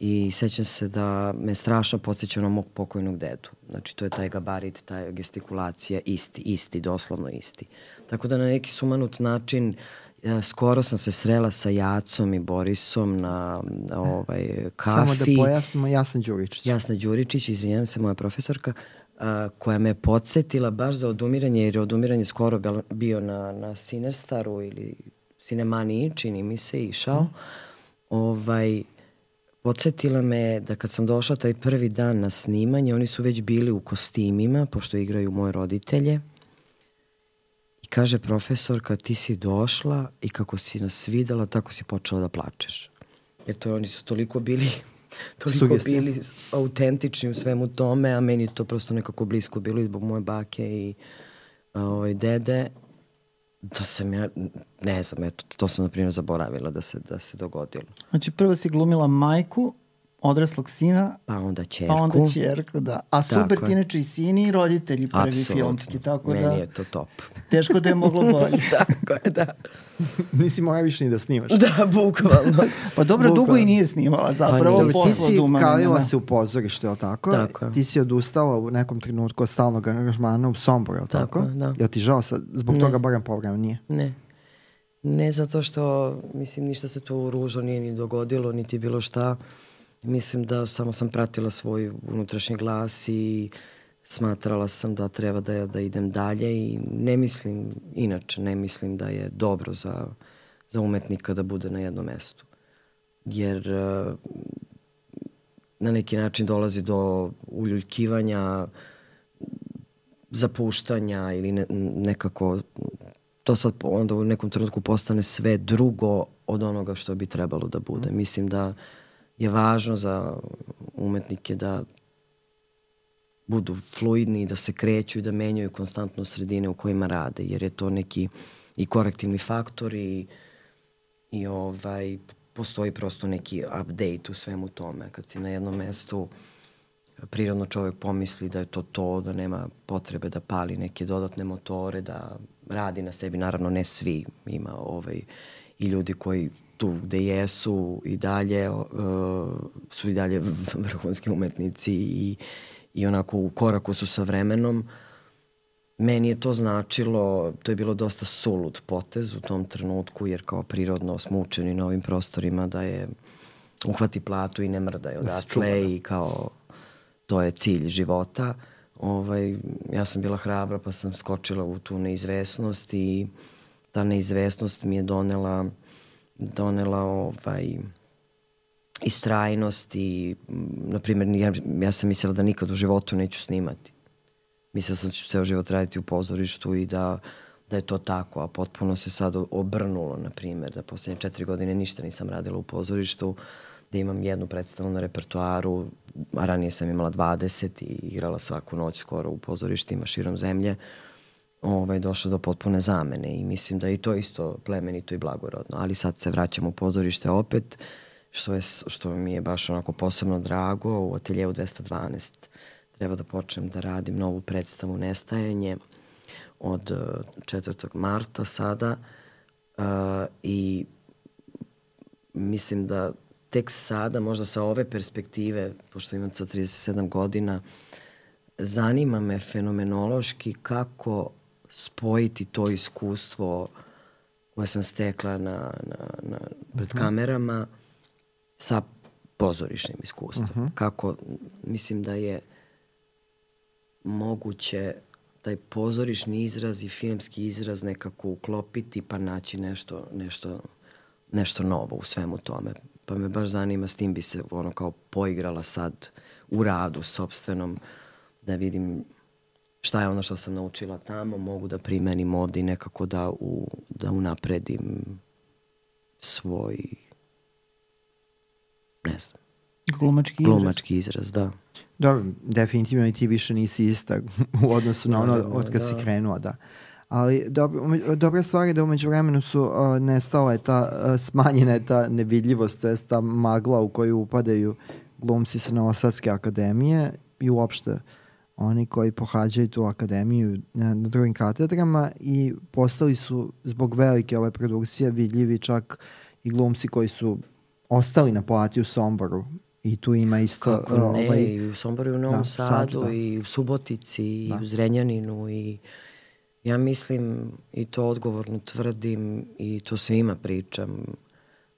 Speaker 2: i sećam se da me strašno podsjeća na mog pokojnog dedu. Znači, to je taj gabarit, ta gestikulacija, isti, isti, doslovno isti. Tako da na neki sumanut način e, skoro sam se srela sa Jacom i Borisom na, na ovaj, kafi.
Speaker 1: Samo da pojasnimo, ja sam Đuričić.
Speaker 2: Jasna Đuričić, izvinjam se, moja profesorka, a, koja me podsjetila baš za odumiranje, jer je odumiranje skoro bio na, na Sinerstaru ili Cinemani, čini mi se, išao. Ovaj, podsjetila me da kad sam došla taj prvi dan na snimanje, oni su već bili u kostimima, pošto igraju moje roditelje. I kaže profesorka, ti si došla i kako si nas videla, tako si počela da plačeš. Jer to oni su toliko bili toliko
Speaker 1: Sugestija.
Speaker 2: bili autentični u svemu tome, a meni to prosto nekako blisko bilo i zbog moje bake i ovaj, dede, da sam ja, ne znam, eto, to sam na primjer zaboravila da se, da se dogodilo.
Speaker 3: Znači, prvo si glumila majku, odraslog sina,
Speaker 2: Pa onda čerku.
Speaker 3: pa onda čerku, da. A super ti
Speaker 2: je.
Speaker 3: inače i sini i roditelji prvi
Speaker 2: Apsolutno.
Speaker 3: filmski, tako
Speaker 2: Meni
Speaker 3: da
Speaker 2: je to top.
Speaker 3: teško da je moglo bolje.
Speaker 2: Tako je, da.
Speaker 1: Nisi mora više ni da snimaš.
Speaker 2: Da, bukvalno.
Speaker 3: Pa dobro, dugo
Speaker 2: Bukvalno.
Speaker 3: i nije snimala, zapravo
Speaker 2: nije.
Speaker 1: Dobro,
Speaker 3: posla
Speaker 1: ti si kalila se u pozorište, je li tako?
Speaker 2: Tako je.
Speaker 1: Ti si odustala u nekom trenutku od stalnog angažmana u Somboru, je li tako?
Speaker 2: Tako je, da.
Speaker 1: Jel ti žao sad? Zbog
Speaker 2: Ne.
Speaker 1: toga barem povremeno nije.
Speaker 2: Ne. Ne zato što, mislim, ništa se tu ružno nije ni dogodilo, niti bilo šta. Mislim da samo sam pratila svoj unutrašnji glas i smatrala sam da treba da, da idem dalje i ne mislim, inače ne mislim da je dobro za, za umetnika da bude na jednom mestu. Jer eh, na neki način dolazi do uljuljkivanja, zapuštanja ili ne, nekako to sad onda u nekom trenutku postane sve drugo od onoga što bi trebalo da bude. Mislim da je važno za umetnike da budu fluidni, da se kreću i da menjaju konstantno sredine u kojima rade, jer je to neki i korektivni faktor i, i ovaj, postoji prosto neki update u svemu tome. Kad si na jednom mestu, prirodno čovjek pomisli da je to to, da nema potrebe da pali neke dodatne motore, da radi na sebi, naravno ne svi, ima ovaj, i ljudi koji tu gde jesu i dalje uh, su i dalje vrhunski umetnici i, i onako u koraku su sa vremenom. Meni je to značilo, to je bilo dosta sulud potez u tom trenutku, jer kao prirodno smo učeni na ovim prostorima da je uhvati platu i ne mrdaj odatle
Speaker 1: čuva, da.
Speaker 2: i kao to je cilj života. Ovaj, ja sam bila hrabra pa sam skočila u tu neizvesnost i ta neizvesnost mi je donela donela ovaj istrajnost i na primjer ja, ja sam mislila da nikad u životu neću snimati. Mislila sam da ću ceo život raditi u pozorištu i da da je to tako, a potpuno se sad obrnulo, na primjer, da poslednje četiri godine ništa nisam radila u pozorištu, da imam jednu predstavu na repertoaru, a ranije sam imala 20 i igrala svaku noć skoro u pozorištima širom zemlje, ovaj, došlo do potpune zamene i mislim da i to isto plemenito i blagorodno. Ali sad se vraćam u pozorište opet, što, je, što mi je baš onako posebno drago, u ateljevu 212 treba da počnem da radim novu predstavu Nestajanje od eh, 4. marta sada uh, i mislim da tek sada, možda sa ove perspektive, pošto imam sad 37 godina, zanima me fenomenološki kako spojiti to iskustvo koje sam stekla na, na, na, pred uh -huh. kamerama sa pozorišnim iskustvom. Uh -huh. Kako, mislim da je moguće taj pozorišni izraz i filmski izraz nekako uklopiti pa naći nešto, nešto, nešto novo u svemu tome. Pa me baš zanima s tim bi se ono kao poigrala sad u radu sobstvenom da vidim šta je ono što sam naučila tamo, mogu da primenim ovde i nekako da, u, da unapredim svoj ne znam.
Speaker 3: Glumački izraz.
Speaker 2: Glumački izraz, da.
Speaker 1: Dobro, definitivno i ti više nisi ista u odnosu na ono od kad da. si krenuo, da. Ali dobro, dobra stvar je da umeđu vremenu su uh, nestala je ta, uh, smanjena je ta nevidljivost, to je ta magla u koju upadaju glumci sa Novosadske akademije i uopšte oni koji pohađaju tu akademiju na, na drugim katedrama i postali su zbog velike ove produkcije vidljivi čak i glumci koji su ostali na plati u Somboru I tu ima isto...
Speaker 2: Kako ne, ovaj, i u Somboru i u Novom da, Sadu, da. i u Subotici, da. i u Zrenjaninu, i ja mislim, i to odgovorno tvrdim, i to svima pričam,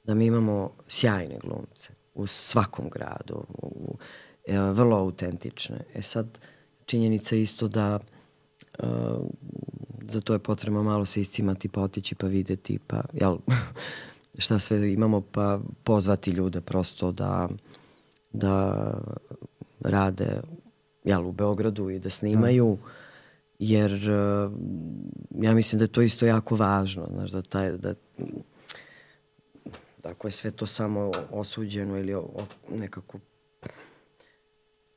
Speaker 2: da mi imamo sjajne glumce u svakom gradu, u, e, vrlo autentične. E sad, činjenica isto da uh, za to je potrebno malo se iscimati, potići, pa videti, pa, jel, šta sve imamo, pa pozvati ljude prosto da da rade jel, u Beogradu i da snimaju, da. jer uh, ja mislim da je to isto jako važno, znaš, da, taj, da, ako je sve to samo osuđeno ili nekako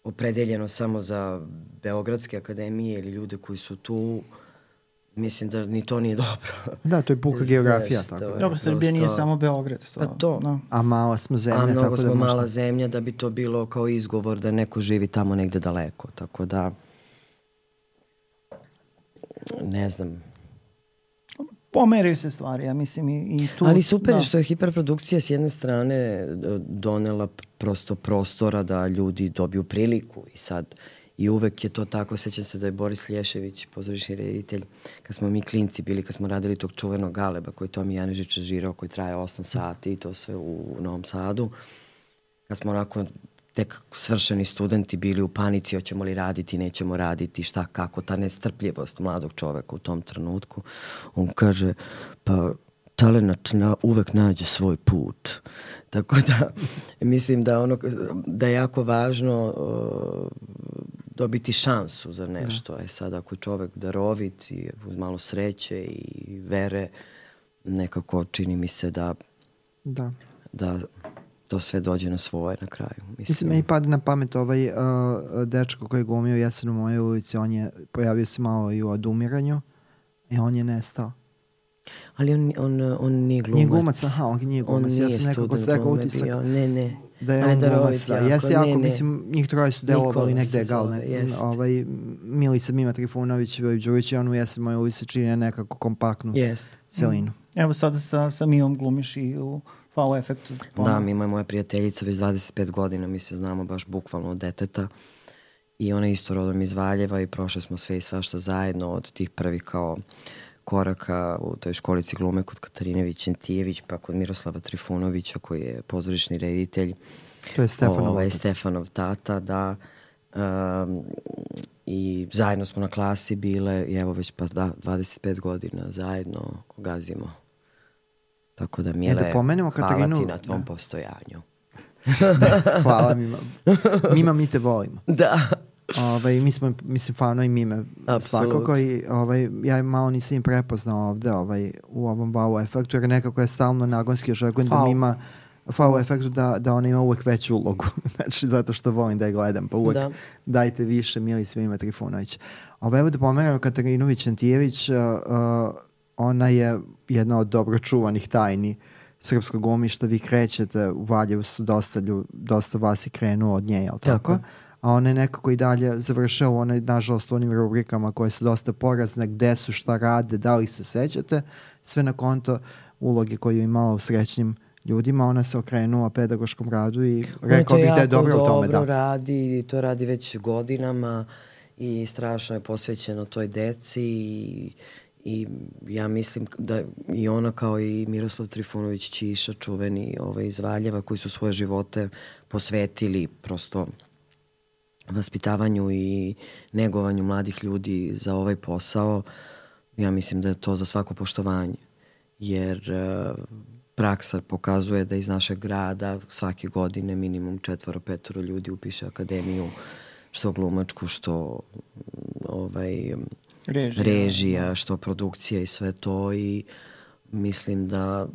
Speaker 2: opredeljeno samo za Beogradske akademije ili ljude koji su tu, mislim da ni to nije dobro.
Speaker 1: Da, to je puka geografija. Tako. Da.
Speaker 3: Dobro, Srbija nije samo Beograd. To,
Speaker 2: pa to.
Speaker 3: No.
Speaker 1: A mala smo zemlja.
Speaker 2: A mnogo
Speaker 1: tako
Speaker 2: smo
Speaker 1: da
Speaker 2: možda... mala zemlja da bi to bilo kao izgovor da neko živi tamo negde daleko. Tako da, ne znam,
Speaker 3: pomeraju se stvari, ja mislim i, i tu...
Speaker 2: Ali super da. što je hiperprodukcija s jedne strane e, donela prosto prostora da ljudi dobiju priliku i sad I uvek je to tako, sećam se da je Boris Lješević, pozorišni reditelj, kad smo mi klinci bili, kad smo radili tog čuvenog galeba koji Tomi Janežić žirao, koji traje 8 sati i to sve u Novom Sadu. Kad smo onako tek svršeni studenti bili u panici, hoćemo li raditi, nećemo raditi, šta, kako, ta nestrpljivost mladog čoveka u tom trenutku. On kaže, pa talenat na, uvek nađe svoj put. Tako da, mislim da ono, da je jako važno uh, dobiti šansu za nešto. Da. E sad, ako je čovek darovit i uz malo sreće i vere, nekako čini mi se da,
Speaker 1: da.
Speaker 2: da to sve dođe na svoje na kraju.
Speaker 1: Mislim, Mislim meni pada na pamet ovaj uh, dečko koji je glumio jesen u mojoj ulici, on je pojavio se malo i u odumiranju i on je nestao.
Speaker 2: Ali on, on, on nije glumac.
Speaker 1: Nije glumac, aha, on nije glumac. On ja sam nekako stekao utisak.
Speaker 2: Bio. Ne, ne.
Speaker 1: Da je on glumac, da. Jeste jako, ne, ne. mislim, njih troje su delovali negde gal. Ne, ovaj, Milica Mima Trifunović, Vojib Đurić i on u jesen moje ulici čini nekako kompaktnu
Speaker 2: Jest.
Speaker 1: celinu.
Speaker 3: Evo sada sa, sa Mijom glumiš i u Wow efektu.
Speaker 2: Da, Mima je moja prijateljica već 25 godina, mi se znamo baš bukvalno od deteta. I ona isto rodom iz Valjeva i prošle smo sve i svašta zajedno od tih prvih kao koraka u toj školici glume kod Katarine Vićentijević, pa kod Miroslava Trifunovića koji je pozorišni reditelj.
Speaker 1: To je Stefanov
Speaker 2: ovaj, Stefanov tata, da. Um, I zajedno smo na klasi bile i evo već pa da, 25 godina zajedno gazimo. Tako da Mile, e, da pomenemo hvala Katarinu, ti na tvom da. postojanju.
Speaker 1: hvala Mima. Mima, mi te volimo.
Speaker 2: Da.
Speaker 1: Ovaj, mi smo, mislim, fano i mime svakako i ovaj, ja malo nisam im prepoznao ovde ovaj, u ovom wow efektu, jer nekako je stalno nagonski očekujem da mima wow efektu da, da ona ima uvek veću ulogu. znači, zato što volim da je gledam, pa uvek da. dajte više, mili svima Trifunović. Ovo, evo da pomenuo Katarinović Antijević, uh, uh, ona je jedna od dobro čuvanih tajni srpskog umišta. Vi krećete, u Valjevu su dosta, lju, dosta vas je krenuo od nje, jel tako? tako a ona je nekako i dalje završao onaj, nažalost, u onim rubrikama koje su dosta porazne, gde su, šta rade, da li se sećate, sve na konto uloge koju je imala u srećnim ljudima, ona se okrenula pedagoškom radu i
Speaker 2: Ona
Speaker 1: rekao bih da je dobro u tome.
Speaker 2: dobro
Speaker 1: Da.
Speaker 2: radi to radi već godinama i strašno je posvećeno toj deci i, i ja mislim da i ona kao i Miroslav Trifunović Ćiša, čuveni ovaj, iz Valjeva, koji su svoje živote posvetili prosto vaspitavanju i negovanju mladih ljudi za ovaj posao, ja mislim da je to za svako poštovanje. Jer e, praksa pokazuje da iz našeg grada svake godine minimum četvoro, petoro ljudi upiše akademiju, što glumačku, što ovaj,
Speaker 3: Režija.
Speaker 2: režija, što produkcija i sve to i mislim da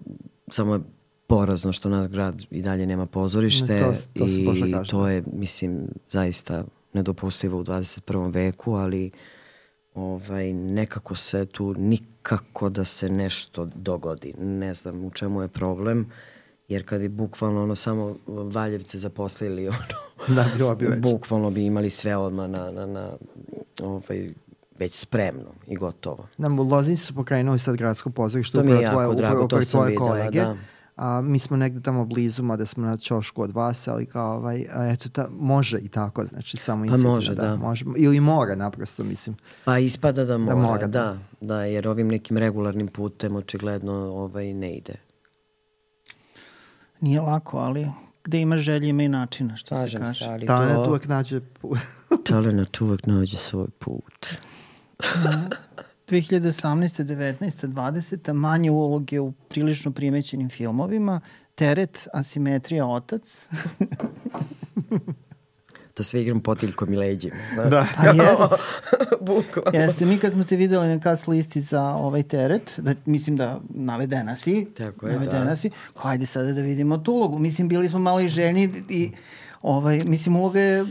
Speaker 2: samo je porazno što naš grad i dalje nema pozorište
Speaker 1: to- to
Speaker 2: i to
Speaker 1: da.
Speaker 2: je, mislim, zaista nedopustivo u 21. veku, ali ovaj, nekako se tu nikako da se nešto dogodi. Ne znam u čemu je problem, jer kad bi bukvalno ono samo Valjevce zaposlili, ono,
Speaker 1: Da, bilo bi već.
Speaker 2: bukvalno bi imali sve odmah na, na, na ovaj, već spremno i gotovo.
Speaker 1: Nam u Loznici su pokrenuli sad gradsko pozorište, upravo tvoje, upravo
Speaker 2: sam
Speaker 1: tvoje
Speaker 2: videla,
Speaker 1: kolege.
Speaker 2: da.
Speaker 1: A, mi smo negde tamo blizu, mada smo na ćošku od vas, ali kao ovaj, a eto, ta, može i tako, znači samo
Speaker 2: Pa može, da.
Speaker 1: Može, ili mora naprosto, mislim.
Speaker 2: Pa ispada da mora, da,
Speaker 1: mora, da.
Speaker 2: da, da, jer ovim nekim regularnim putem očigledno ovaj, ne ide.
Speaker 3: Nije lako, ali gde ima želje ima i načina, što se
Speaker 2: Slažem
Speaker 3: kaže.
Speaker 2: se, ali
Speaker 1: Talent
Speaker 2: to...
Speaker 1: uvek nađe put.
Speaker 2: Talent uvek nađe svoj put.
Speaker 3: 2018. 19. 20. manje uloge u prilično primećenim filmovima, Teret, Asimetrija, Otac.
Speaker 2: To sve igram potiljkom i leđima. Znaš?
Speaker 1: Da.
Speaker 3: A jest,
Speaker 2: Bukvalno.
Speaker 3: jeste, mi kad smo te videli na kas listi za ovaj teret, da, mislim da navedena si,
Speaker 2: Tako je,
Speaker 3: navedena
Speaker 2: da.
Speaker 3: si, kao ajde sada da vidimo tu ulogu. Mislim, bili smo malo i željni i ovaj, mislim, uloga je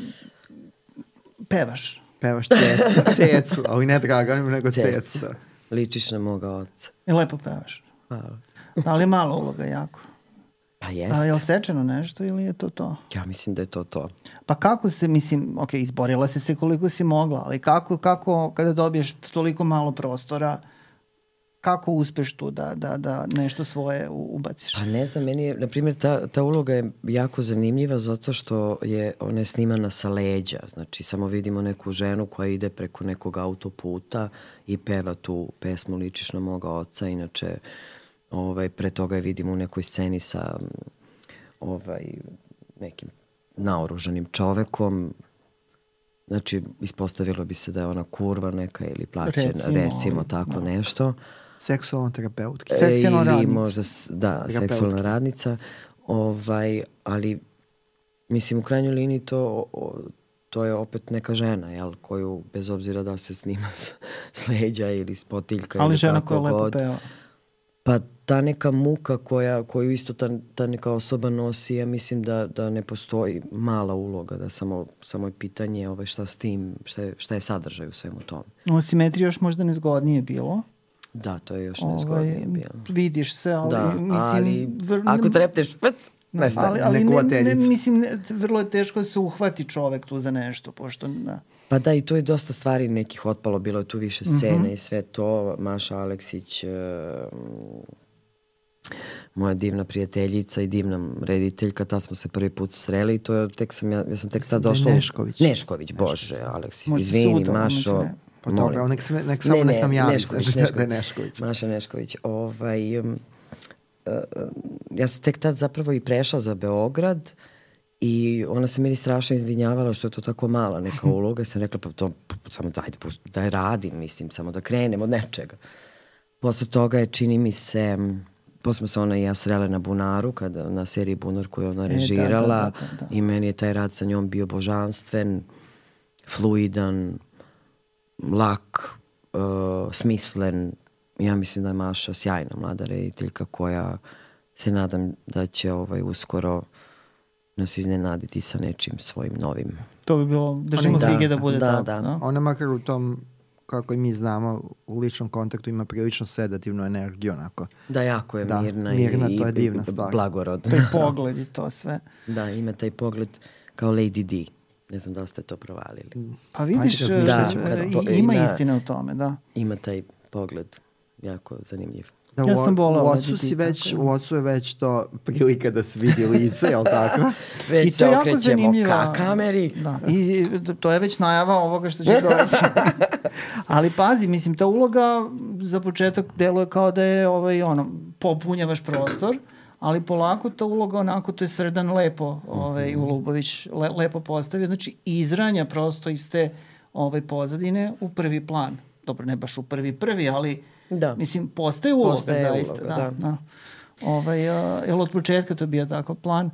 Speaker 3: pevaš.
Speaker 1: Pevaš cecu, cecu, ali ne Dragan, nego
Speaker 2: Cecu.
Speaker 1: cecu. Da.
Speaker 2: Ličiš na moga oca.
Speaker 3: I lepo pevaš.
Speaker 2: Hvala.
Speaker 3: Ali je mala uloga jako.
Speaker 2: Pa
Speaker 3: A je
Speaker 2: jeste.
Speaker 3: li stečeno nešto ili je to to?
Speaker 2: Ja mislim da je to to.
Speaker 3: Pa kako se, mislim, ok, izborila si se koliko si mogla, ali kako, kako kada dobiješ toliko malo prostora, kako uspeš tu da, da, da nešto svoje ubaciš?
Speaker 2: Pa ne znam, meni je, na primjer, ta, ta uloga je jako zanimljiva zato što je ona je snimana sa leđa. Znači, samo vidimo neku ženu koja ide preko nekog autoputa i peva tu pesmu Ličiš na moga oca. Inače, ovaj, pre toga je vidimo u nekoj sceni sa ovaj, nekim naoružanim čovekom. Znači, ispostavilo bi se da je ona kurva neka ili plaćena,
Speaker 3: Recimo,
Speaker 2: recimo, tako
Speaker 3: da.
Speaker 2: nešto.
Speaker 1: Seksualna terapeutki.
Speaker 3: Seksualna
Speaker 2: ili
Speaker 3: radnica.
Speaker 2: možda, da,
Speaker 1: Terapeutki.
Speaker 2: seksualna radnica, ovaj, ali mislim u krajnjoj liniji to, o, to je opet neka žena, jel, koju bez obzira da se snima s, s leđa ili s potiljka
Speaker 3: ali
Speaker 2: ili
Speaker 3: žena koja lepo peva.
Speaker 2: Pa ta neka muka koja, koju isto ta, ta neka osoba nosi, ja mislim da, da ne postoji mala uloga, da samo, samo je pitanje ovaj, šta s tim, šta je, šta je sadržaj u svemu tome.
Speaker 3: U simetriji još možda nezgodnije bilo.
Speaker 2: Da, to je još
Speaker 3: Ovaj,
Speaker 2: nezgodnije bilo.
Speaker 3: Vidiš se, ali
Speaker 2: Da,
Speaker 3: mislim...
Speaker 2: ali
Speaker 3: vr-
Speaker 2: ako trepneš prc, nestane.
Speaker 3: ali, ali ne, ne, mislim, ne, vrlo je teško da se uhvati čovek tu za nešto, pošto, da.
Speaker 2: Pa da, i to je dosta stvari nekih otpalo, bilo je tu više
Speaker 3: Mhm.
Speaker 2: scene i sve to. Maša Aleksić, e, moja divna prijateljica i divna rediteljka, tad smo se prvi put sreli i to je, tek sam, ja, ja sam tek tad
Speaker 1: da
Speaker 2: došla...
Speaker 1: Nešković.
Speaker 2: Nešković, bože, Aleksić.
Speaker 3: Možda
Speaker 2: Izvini,
Speaker 3: sutra,
Speaker 2: Mašo.
Speaker 3: možda ne.
Speaker 1: Pa
Speaker 2: molim
Speaker 1: dobro, nek, se- nek samo nek nam javi
Speaker 2: Nešković,
Speaker 1: da je
Speaker 2: Nešković.
Speaker 1: Nešković.
Speaker 2: Maša Nešković. Ovaj, um, uh, ja sam tek tad zapravo i prešla za Beograd i ona se meni strašno izvinjavala što je to tako mala neka uloga. Ja sam rekla, pa to, samo dajde, daj radim, mislim, samo da krenem od nečega. Posle toga je, čini mi se, posle smo se ona i ja srele na Bunaru, kada, na seriji Bunar koju je ona
Speaker 3: E, da,
Speaker 2: režirala
Speaker 3: da, da, da, da.
Speaker 2: i meni je taj rad sa njom bio božanstven, fluidan, lak, uh, smislen. Ja mislim da je Maša sjajna mlada rediteljka koja se nadam da će ovaj uskoro nas iznenaditi sa nečim svojim novim.
Speaker 3: To bi bilo, držimo
Speaker 2: Da,
Speaker 3: fige da bude
Speaker 2: da,
Speaker 3: tako.
Speaker 2: da.
Speaker 3: Da.
Speaker 1: Ona makar u tom, kako i mi znamo, u ličnom kontaktu ima prilično sedativnu energiju, onako.
Speaker 2: Da, jako je
Speaker 1: Da,
Speaker 2: mirna,
Speaker 1: mirna,
Speaker 2: i,
Speaker 1: to je
Speaker 2: i-
Speaker 1: divna
Speaker 2: i
Speaker 1: stvar.
Speaker 2: blagorodna.
Speaker 3: To je pogled i to sve.
Speaker 2: da, ima taj pogled kao Lady D. Ne znam da li ste to provalili.
Speaker 3: Pa vidiš,
Speaker 1: razmišljat
Speaker 3: e,
Speaker 2: ćemo.
Speaker 3: e,
Speaker 2: Da,
Speaker 3: ima
Speaker 2: ima-
Speaker 3: istine u tome, da.
Speaker 2: Ima taj pogled jako zanimljiv.
Speaker 1: Da,
Speaker 3: Ja sam voleo
Speaker 1: u ocu si već,
Speaker 3: tako je.
Speaker 1: u ocu je već to prilika da se vidi lice, jel tako?
Speaker 2: Već
Speaker 3: I
Speaker 2: se
Speaker 3: to je jako
Speaker 2: okrećemo
Speaker 3: zanimljiva.
Speaker 2: ka kameri.
Speaker 3: Da, i to je već najava ovoga što će doći. Ali pazi, mislim, ta uloga za početak deluje kao da je ovaj, ono, popunjavaš prostor, ali polako ta uloga onako, to je Srdan lepo, ovaj, Ulubović le, lepo postavio, znači izranja prosto iz te ovaj, pozadine u prvi plan. Dobro, ne baš u prvi prvi, ali
Speaker 2: Da.
Speaker 3: mislim, postaje uloga
Speaker 2: Postaje
Speaker 3: zaista.
Speaker 2: uloga,
Speaker 3: da,
Speaker 2: da.
Speaker 3: da. Ovaj, a, jel od početka to je bio takav plan?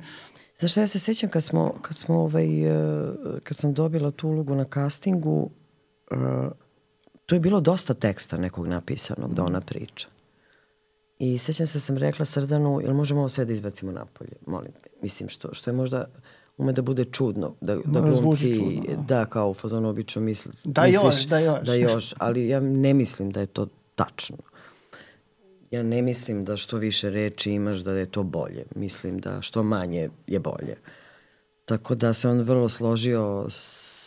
Speaker 2: Znaš šta, ja se sećam kad smo, kad smo ovaj, eh, kad sam dobila tu ulogu na castingu, uh, tu je bilo dosta teksta nekog napisanog da ona priča. I sećam se da sam rekla Srdanu, jel možemo ovo sve da izbacimo napolje, molim te. Mislim, što, što je možda ume da bude čudno, da, da glumci,
Speaker 3: čudno, da.
Speaker 2: da, kao u fazonu obično misli,
Speaker 3: Da
Speaker 2: misliš,
Speaker 3: još, da još.
Speaker 2: Da još, ali ja ne mislim da je to tačno. Ja ne mislim da što više reči imaš da je to bolje. Mislim da što manje je bolje. Tako da se on vrlo složio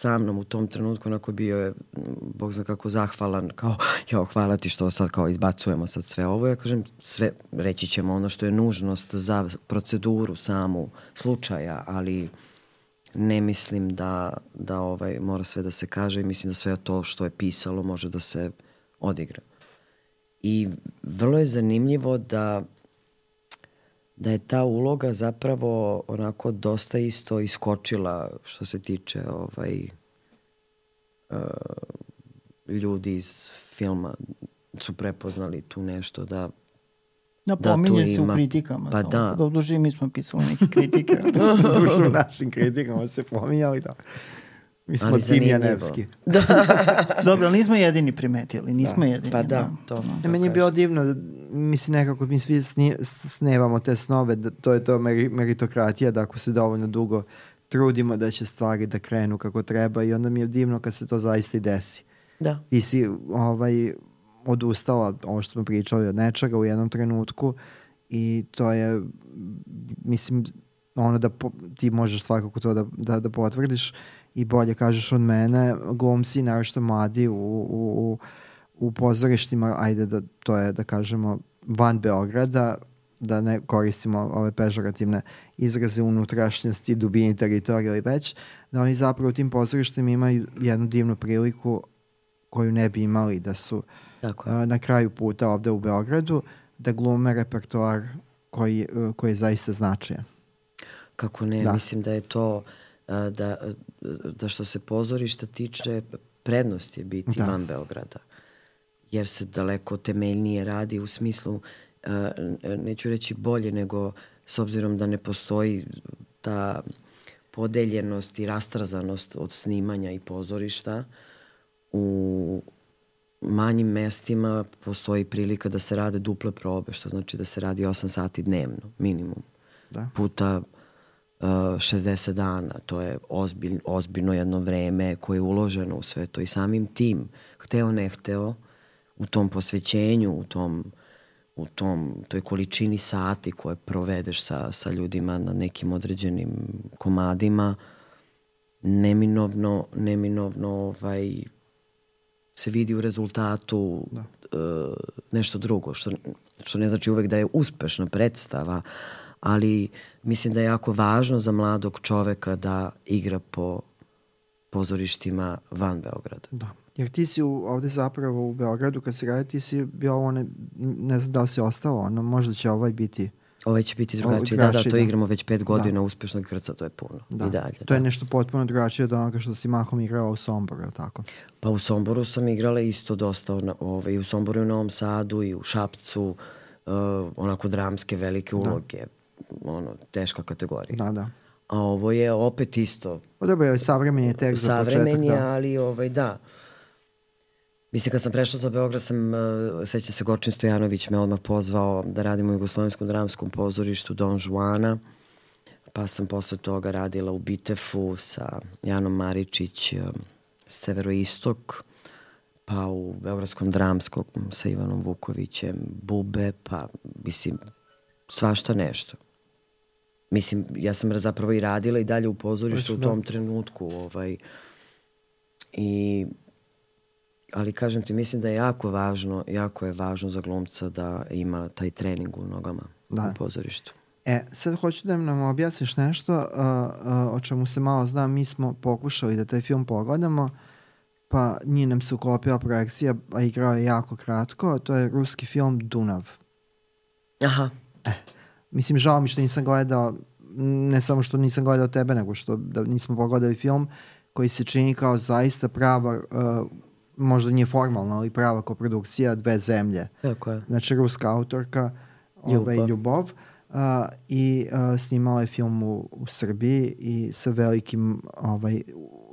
Speaker 2: sa mnom u tom trenutku, onako bio je, bog zna kako zahvalan, kao, jo, hvala ti što sad kao izbacujemo sad sve ovo. Ja kažem, sve, reći ćemo ono što je nužnost za proceduru samu slučaja, ali ne mislim da, da ovaj, mora sve da se kaže i mislim da sve to što je pisalo može da se odigra. I vrlo je zanimljivo da da je ta uloga zapravo onako dosta isto iskočila što se tiče ovaj uh, ljudi iz filma su prepoznali tu nešto da
Speaker 3: Da,
Speaker 2: Da,
Speaker 3: pominje se u
Speaker 2: ima-
Speaker 3: kritikama.
Speaker 2: pa
Speaker 3: to.
Speaker 2: da.
Speaker 3: Da uduži, mi smo pisali neke kritike.
Speaker 1: Dušu u našim kritikama se pominjali da. Mi smo Tim. Janevski.
Speaker 3: Dobro, ali nismo jedini primetili, nismo jedini.
Speaker 2: pa da, to.
Speaker 1: Ne,
Speaker 2: to
Speaker 1: meni je bilo divno, da, mislim nekako mi svi sni, snevamo te snove, da to je to meri, meritokratija, da ako se dovoljno dugo trudimo da će stvari da krenu kako treba i onda mi je divno kad se to zaista i desi.
Speaker 2: Da.
Speaker 1: Ti si ovaj, odustala, ovo što smo pričali od nečega u jednom trenutku i to je, mislim, ono da po, ti možeš svakako to da, da, da potvrdiš i bolje kažeš od mene, glumci, naročito mladi u, u, u, u pozorištima, ajde da to je da kažemo van Beograda, da ne koristimo ove pežorativne izraze unutrašnjosti, dubini teritorija ili već, da oni zapravo u tim pozorištima imaju jednu divnu priliku koju ne bi imali da su
Speaker 2: Tako
Speaker 1: a, na kraju puta ovde u Beogradu, da glume repertoar koji, koji je zaista značajan.
Speaker 2: Kako ne,
Speaker 1: Da.
Speaker 2: mislim da je to da, da što se pozorišta tiče prednost je biti
Speaker 1: Da.
Speaker 2: van Beograda. Jer se daleko temeljnije radi u smislu neću reći bolje nego s obzirom da ne postoji ta podeljenost i rastrazanost od snimanja i pozorišta u manjim mestima postoji prilika da se rade duple probe, što znači da se radi 8 sati dnevno, minimum
Speaker 1: Da.
Speaker 2: puta uh, 60 dana. To je ozbilj, ozbiljno jedno vreme koje je uloženo u sve to i samim tim, hteo ne hteo, u tom posvećenju, u tom u tom, toj količini sati koje provedeš sa, sa ljudima na nekim određenim komadima, neminovno, neminovno ovaj, se vidi u rezultatu da. uh, nešto drugo, što, što ne znači uvek da je uspešna predstava, ali mislim da je jako važno za mladog čoveka da igra po pozorištima van Beograda.
Speaker 1: Da. Jer ti si u, ovde zapravo u Beogradu, kad se radi, ti si bio ovo, ne, ne znam da li si ostao, ono, možda će ovaj biti,
Speaker 2: Ovaj će biti
Speaker 1: Ovo
Speaker 2: drugačiji. Da, da, to
Speaker 1: da.
Speaker 2: igramo već pet godina uspešnog krca, to je puno.
Speaker 1: da.
Speaker 2: I dalje.
Speaker 1: to je
Speaker 2: da.
Speaker 1: nešto potpuno drugačije od onoga što si mahom igrao u Somboru, je tako?
Speaker 2: Pa u Somboru sam igrala isto dosta, ovaj, i u Somboru i u Novom Sadu i u Šapcu, uh, onako dramske velike uloge, ono, teška kategorija.
Speaker 1: Da, da.
Speaker 2: A ovo je opet isto
Speaker 1: O, dobro, je savremen je tek za početak,
Speaker 2: savremen je,
Speaker 1: da.
Speaker 2: ali ovaj, da. Mislim, kad sam prešla za Beograd, sam, uh, seća se Gorčin Stojanović me odmah pozvao da radim u Jugoslovenskom dramskom pozorištu Don Juana, pa sam posle toga radila u Bitefu sa Janom Maričić, um, Severoistok, pa u Beogradskom dramskom sa Ivanom Vukovićem, Bube, pa mislim, svašta nešto. Mislim, ja sam zapravo i radila i dalje u pozorištu u
Speaker 1: da.
Speaker 2: tom trenutku. Ovaj, I ali kažem ti, mislim da je jako važno, jako je važno za glumca da ima taj trening u nogama
Speaker 1: Da.
Speaker 2: u pozorištu.
Speaker 1: E, sad hoću da nam objasniš nešto uh, uh, o čemu se malo znam. Mi smo pokušali da taj film pogledamo, pa nije nam se uklopila projekcija, a igrao je jako kratko. To je ruski film Dunav.
Speaker 2: Aha,
Speaker 1: Mislim, žao mi što nisam gledao, ne samo što nisam gledao tebe, nego što da nismo pogledali film koji se čini kao zaista prava, uh, možda nije formalna, ali prava koprodukcija dve zemlje.
Speaker 2: tako je.
Speaker 1: Znači, ruska autorka, ovaj,
Speaker 2: Ljubov.
Speaker 1: Ljubov, a, i a, snimala je film u, u Srbiji i sa velikim, ovaj,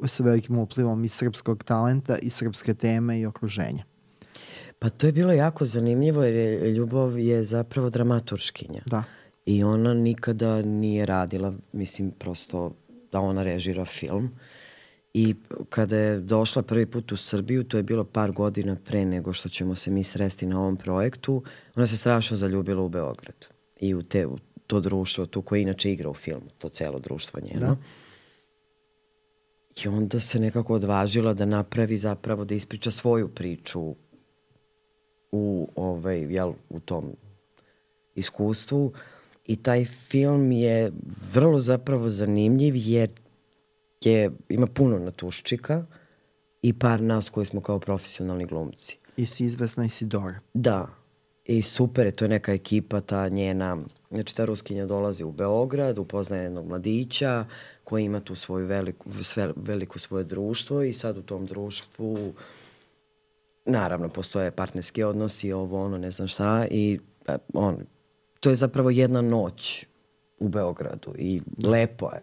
Speaker 1: sa velikim uplivom i srpskog talenta i srpske teme i okruženja.
Speaker 2: Pa to je bilo jako zanimljivo jer je Ljubov je zapravo dramaturškinja.
Speaker 1: Da.
Speaker 2: I ona nikada nije radila, mislim, prosto da ona režira film. I kada je došla prvi put u Srbiju, to je bilo par godina pre nego što ćemo se mi sresti na ovom projektu, ona se strašno zaljubila u Beograd. I u, te, u to društvo, tu koje inače igra u filmu, to celo društvo njeno.
Speaker 1: Da.
Speaker 2: I onda se nekako odvažila da napravi zapravo, da ispriča svoju priču u, ovaj, jel, u tom iskustvu i taj film je vrlo zapravo zanimljiv jer je, ima puno natuščika i par nas koji smo kao profesionalni glumci.
Speaker 1: I si izvesna Isidora.
Speaker 2: Da, i super je, to je neka ekipa, ta njena, znači ta ruskinja dolazi u Beograd, upoznaje jednog mladića koji ima tu svoju veliku, sve, veliko svoje društvo i sad u tom društvu naravno postoje partnerski odnosi, ovo ono, ne znam šta i e, on, to je zapravo jedna noć u Beogradu i lepo je.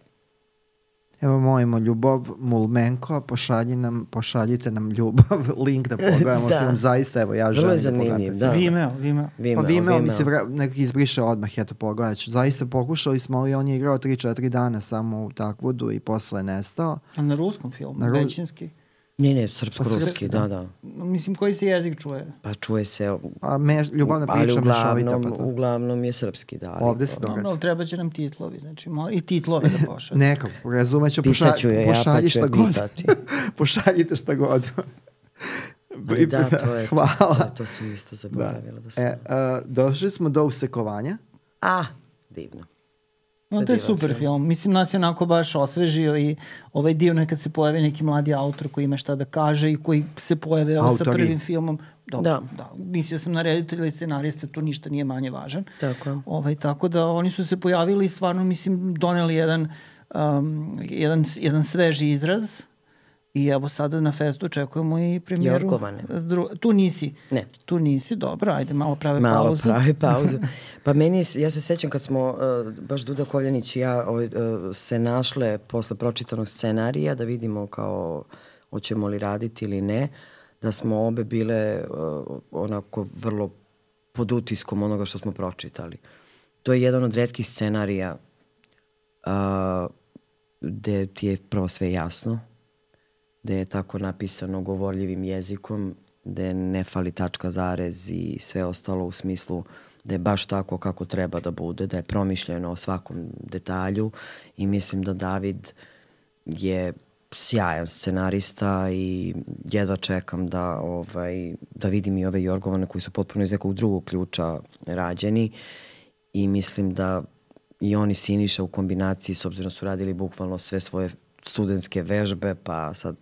Speaker 1: Evo molimo Ljubov Mulmenko, pošalji nam, pošaljite nam Ljubav, link da pogledamo
Speaker 2: Da.
Speaker 1: film. Zaista, evo, ja
Speaker 2: Vrlo je
Speaker 1: želim da
Speaker 2: zanimljiv,
Speaker 1: pogledam.
Speaker 2: da.
Speaker 3: Vimeo, Vimeo.
Speaker 2: Vimeo,
Speaker 1: Pa Vimeo mi se
Speaker 2: Vimeo.
Speaker 1: vra, nekako izbriše odmah, eto pogledat ću. Zaista pokušali smo, ali on je igrao 3-4 dana samo u takvodu i posle je nestao.
Speaker 3: A na ruskom filmu,
Speaker 1: na ru-
Speaker 3: većinski.
Speaker 2: Ne, ne,
Speaker 1: Pa
Speaker 2: srpsko-ruski,
Speaker 1: srpski,
Speaker 2: da,
Speaker 1: da.
Speaker 2: da.
Speaker 3: Mislim, koji se jezik čuje?
Speaker 2: Pa čuje se,
Speaker 1: A me, ljubavna priča mešovita.
Speaker 2: uglavnom,
Speaker 1: Pa to.
Speaker 2: uglavnom je srpski, da. Ali,
Speaker 1: Ovde se događa.
Speaker 3: ali treba će nam titlovi, znači mo- i titlove da pošalje.
Speaker 1: Nekako, razumeću,
Speaker 2: Pisat ću je, ja pa
Speaker 1: pošalji
Speaker 2: ću
Speaker 1: šta god. Pošaljite šta god.
Speaker 2: Ali da, to je,
Speaker 1: Hvala.
Speaker 2: To, to, to sam isto
Speaker 1: Da.
Speaker 2: zaboravila da sam.
Speaker 1: E, a, došli smo do usekovanja.
Speaker 2: A, divno.
Speaker 3: No, to je super
Speaker 2: film.
Speaker 3: film. Mislim, nas je onako baš osvežio i ovaj divno je kad se pojavi neki mladi autor koji ima šta da kaže i koji se pojave evo, sa
Speaker 1: Autori.
Speaker 3: prvim filmom. Dobro, da.
Speaker 2: Da.
Speaker 3: da. Mislio sam na reditelja i scenariste, tu ništa nije manje važan.
Speaker 2: Tako.
Speaker 3: Ovaj, tako da oni su se pojavili i stvarno, mislim, doneli jedan, um, jedan, jedan sveži izraz i evo sada na festu očekujemo i premijeru.
Speaker 2: Jorgovane.
Speaker 3: Dru, tu nisi.
Speaker 2: Ne.
Speaker 3: Tu nisi, dobro, ajde, malo prave
Speaker 2: Malo
Speaker 3: pauzu.
Speaker 2: pravi pauzu. Pa meni, ja se sećam kad smo, uh, baš Duda Kovljanić i ja uh, se našle posle pročitanog scenarija da vidimo kao hoćemo li raditi ili ne, da smo obe bile uh, onako vrlo pod utiskom onoga što smo pročitali. To je jedan od redkih scenarija uh, gde ti je prvo sve jasno, gde je tako napisano govorljivim jezikom, gde ne fali tačka zarez i sve ostalo u smislu da je baš tako kako treba da bude, da je promišljeno o svakom detalju i mislim da David je sjajan scenarista i jedva čekam da ovaj da vidim i ove Jorgovane koji su potpuno iz nekog drugog ključa rađeni i mislim da i oni Siniša u kombinaciji s obzirom da su radili bukvalno sve svoje studentske vežbe pa sad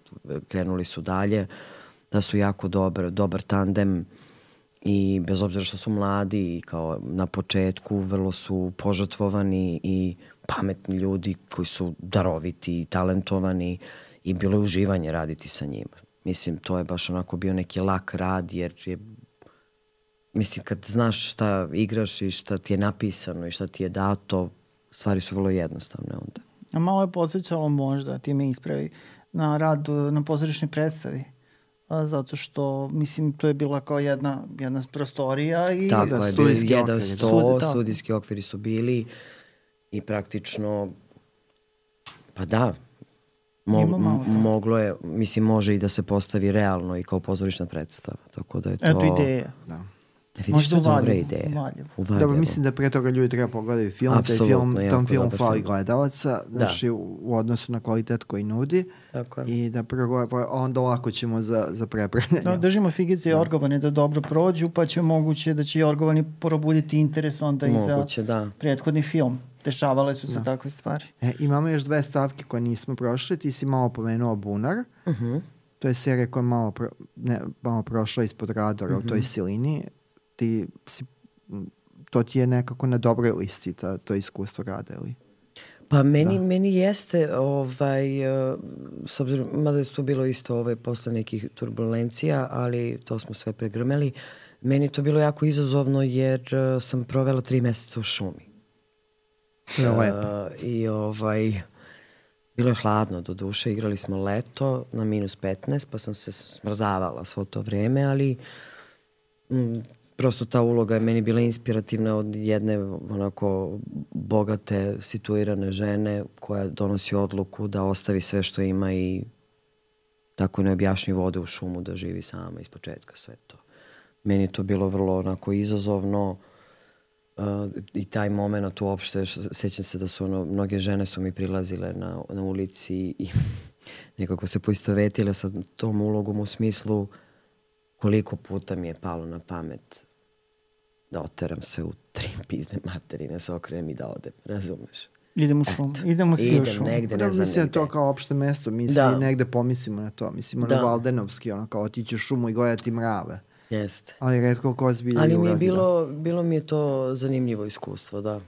Speaker 2: krenuli su dalje da su jako dobar, dobar tandem i bez obzira što su mladi i kao na početku vrlo su požrtvovani i pametni ljudi koji su daroviti i talentovani i bilo je uživanje raditi sa njima. Mislim, to je baš onako bio neki lak rad jer je mislim, kad znaš šta igraš i šta ti je napisano i šta ti je dato, stvari su vrlo jednostavne onda.
Speaker 3: A malo je podsjećalo možda, ti me ispravi, na rad na pozorišnoj predstavi. A, zato što, mislim, to je bila kao jedna, jedna prostorija i...
Speaker 2: Tako
Speaker 1: da,
Speaker 2: je,
Speaker 1: studijski
Speaker 2: jedan
Speaker 1: okviri.
Speaker 2: sto,
Speaker 3: Studi- tako.
Speaker 2: studijski okviri su bili i praktično, pa da, mo, moglo je, mislim, može i da se postavi realno i kao pozorišna predstava, tako da je to...
Speaker 3: Eto ideja.
Speaker 1: Da.
Speaker 2: Vidiš,
Speaker 3: Možda u
Speaker 2: dobra
Speaker 3: Valjevu,
Speaker 2: ideja.
Speaker 3: u Valjevu.
Speaker 2: U
Speaker 1: mislim da pre toga ljudi treba pogledaju film,
Speaker 2: Apsolutno,
Speaker 1: taj film, tom filmu
Speaker 2: dobar
Speaker 1: fali
Speaker 2: film.
Speaker 1: gledalaca, znači u, u odnosu na kvalitet koji nudi
Speaker 2: Tako je.
Speaker 1: i da prvo, pa onda lako ćemo za, za prepravljanje.
Speaker 3: Da, držimo figice i orgovane da dobro prođu, pa će moguće da će i orgovani probuditi interes onda i
Speaker 2: Moguće,
Speaker 3: za
Speaker 2: da.
Speaker 3: prethodni film. Dešavale su se takve stvari.
Speaker 1: E, imamo još dve stavke koje nismo prošli. Ti si malo pomenuo Bunar.
Speaker 2: Mhm.
Speaker 1: To je serija koja je malo, pro, ne, malo prošla ispod radara u toj
Speaker 2: Mhm.
Speaker 1: silini. Ti si, to ti je nekako na dobroj listi ta, to iskustvo rada, ili?
Speaker 2: Pa meni, meni jeste, ovaj, eh, s obzirom, mada je tu bilo isto ovaj, posle nekih turbulencija, ali to smo sve pregrmeli. Meni je to bilo jako izazovno jer eh, sam provela tri meseca u šumi.
Speaker 1: To je lepo.
Speaker 2: Uh, I ovaj, bilo je hladno do duše, igrali smo leto na minus 15, pa sam se smrzavala svo to vreme, ali prosto ta uloga je meni bila inspirativna od jedne onako bogate, situirane žene koja donosi odluku da ostavi sve što ima i tako neobjašnjivo ode u šumu da živi sama iz početka sve to. Meni je to bilo vrlo onako izazovno, Uh, i taj moment uopšte, sećam se da su ono, mnoge žene su mi prilazile na, na ulici i nekako se poistovetile sa tom ulogom u smislu koliko puta mi je palo na pamet da oteram se u tri pizne materine, se okrenem i da odem, razumeš?
Speaker 3: Idemo u šumu. Idemo svi u
Speaker 2: Idem
Speaker 3: šumu.
Speaker 2: negde,
Speaker 1: Da,
Speaker 2: ne znam
Speaker 1: mislim da to kao opšte mesto, mi
Speaker 2: Da.
Speaker 1: svi negde pomislimo na to. Mislimo
Speaker 2: Da.
Speaker 1: na Valdenovski, ono kao otići u šumu i gledati mrave.
Speaker 2: Jeste.
Speaker 1: Ali redko ko zbilja
Speaker 2: Ali mi je
Speaker 1: da.
Speaker 2: bilo, bilo mi je to zanimljivo iskustvo, da.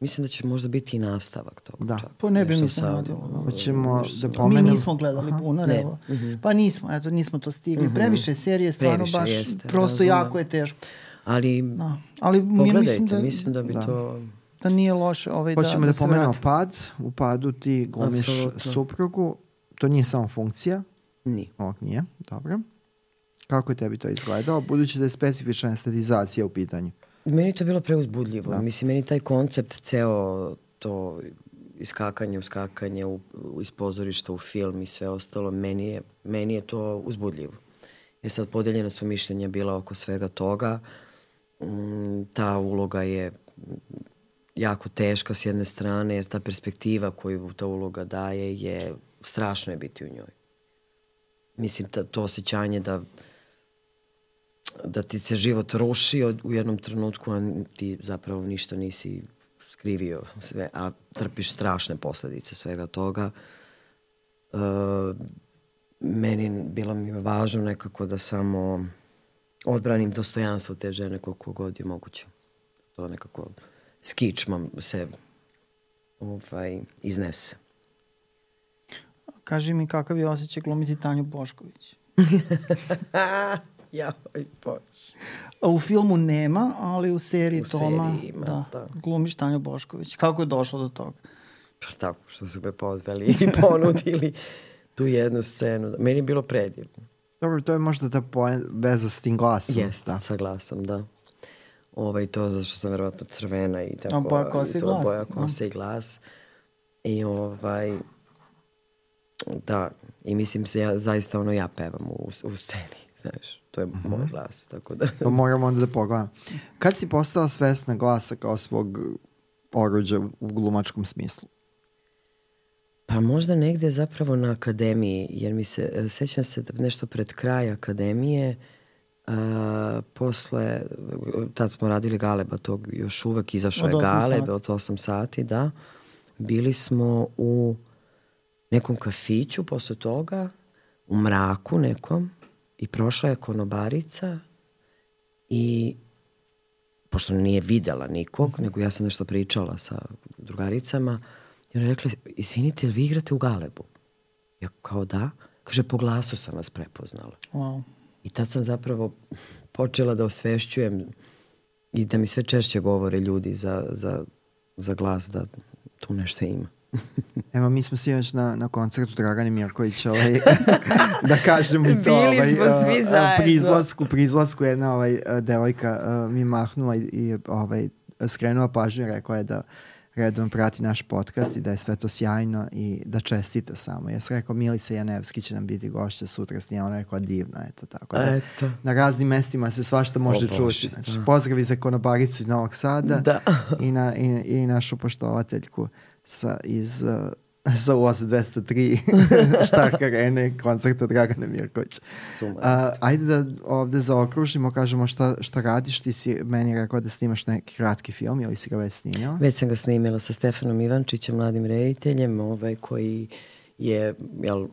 Speaker 2: Mislim da će možda biti i nastavak toga.
Speaker 1: Da.
Speaker 2: čak.
Speaker 3: Pa ne bi mi se radilo, da.
Speaker 1: Hoćemo
Speaker 2: nešto
Speaker 1: da
Speaker 3: Mi
Speaker 1: pomenem...
Speaker 3: nismo gledali Bunar,
Speaker 2: Ne.
Speaker 3: evo. Pa nismo, eto, nismo to stigli. Previše serije, stvarno
Speaker 2: Previše
Speaker 3: baš,
Speaker 2: jeste,
Speaker 3: prosto
Speaker 2: razumem.
Speaker 3: jako je teško.
Speaker 2: Ali
Speaker 3: Da. Ali mi
Speaker 2: pogledajte,
Speaker 3: mislim da,
Speaker 2: mislim da bi to...
Speaker 3: da nije loše ovaj, da,
Speaker 1: Hoćemo da,
Speaker 3: da, se
Speaker 1: pomenemo
Speaker 3: vrati.
Speaker 1: pad. U padu ti glumiš suprugu. To nije samo funkcija.
Speaker 2: Ni.
Speaker 1: Ovog nije. Dobro. Kako je tebi to izgledao? Budući da je specifična estetizacija u pitanju.
Speaker 2: Meni je to bilo preuzbudljivo. Mislim, meni taj koncept, ceo to iskakanje, uskakanje u, u, iz pozorišta u film i sve ostalo, meni je, meni je to uzbudljivo. E sad, podeljena su mišljenja bila oko svega toga. Mm, ta uloga je jako teška s jedne strane, jer ta perspektiva koju ta uloga daje je, strašno je biti u njoj. Mislim, ta, to osjećanje da da ti se život ruši od, u jednom trenutku, a ti zapravo ništa nisi skrivio sve, a trpiš strašne posledice svega toga. E, meni bilo mi je važno nekako da samo odbranim dostojanstvo te žene koliko god je moguće. To nekako s kičmom se ovaj, iznese.
Speaker 3: Kaži mi kakav je osjećaj glumiti Tanju Bošković.
Speaker 2: ja, oj, bož.
Speaker 3: A u filmu nema, ali u seriji
Speaker 2: U
Speaker 3: Toma
Speaker 2: seriji ima,
Speaker 3: da,
Speaker 2: da.
Speaker 3: glumiš Tanju Bošković. Kako je došlo do toga?
Speaker 2: Pa tako što su me pozvali i ponudili tu jednu scenu. Meni je bilo predivno.
Speaker 1: Dobro, to je možda ta poen, veza s tim glasom.
Speaker 2: Jeste,
Speaker 1: Da.
Speaker 2: sa glasom, da. Ovaj, to zato što sam verovatno crvena i tako.
Speaker 3: A boja kose i glas,
Speaker 2: Boja
Speaker 3: da.
Speaker 2: kose i glas. I ovaj, da, i mislim se ja, zaista ono ja pevam u, u sceni, znaš, to je moj glas, tako da.
Speaker 1: Pa moramo onda da pogledam. Kad si postala svesna glasa kao svog oruđa u glumačkom smislu?
Speaker 2: Pa možda negde zapravo na akademiji, jer mi se, e, sećam se da nešto pred kraj akademije, a, posle, tad smo radili Galeba, tog još uvek izašao je Galeb
Speaker 3: sati.
Speaker 2: od 8 sati, da. Bili smo u nekom kafiću posle toga, u mraku nekom, i prošla je konobarica i pošto nije videla nikog, nego ja sam nešto pričala sa drugaricama, i ona je rekla, izvinite, vi igrate u Galebu? Ja kao da. Kaže, po glasu sam vas prepoznala.
Speaker 3: Wow.
Speaker 2: I tad sam zapravo počela da osvešćujem i da mi sve češće govore ljudi za, za, za glas da tu nešto ima.
Speaker 1: Evo, mi smo sinoć na, na koncertu Dragane Mirković, ovaj, da kažemo i to.
Speaker 2: Bili
Speaker 1: ovaj,
Speaker 2: smo
Speaker 1: a,
Speaker 2: svi zajedno.
Speaker 1: Pri izlasku, pri izlasku jedna ovaj, devojka a, mi mahnula i, i ovaj, skrenula pažnju i rekla je da redom prati naš podcast i da je sve to sjajno i da čestita samo. Ja sam rekao, Milica Janevski će nam biti gošća sutra s njima, ona je rekao, divno, eto tako. Da,
Speaker 2: Eto.
Speaker 1: Na raznim mestima se svašta može
Speaker 2: O, Bože,
Speaker 1: čuti. Znači,
Speaker 2: da.
Speaker 1: pozdravi za konobaricu iz Novog Sada
Speaker 2: Da.
Speaker 1: i, na, i, i našu poštovateljku sa, iz uh, sa ulaza 203 Štark Arene koncerta Dragana Mirkovića. A, ajde da ovde zaokružimo, kažemo šta, šta radiš. Ti si meni rekao da snimaš neki kratki film ili si ga već snimio?
Speaker 2: Već sam ga snimila sa Stefanom Ivančićem, mladim rediteljem, ovaj, koji je jel,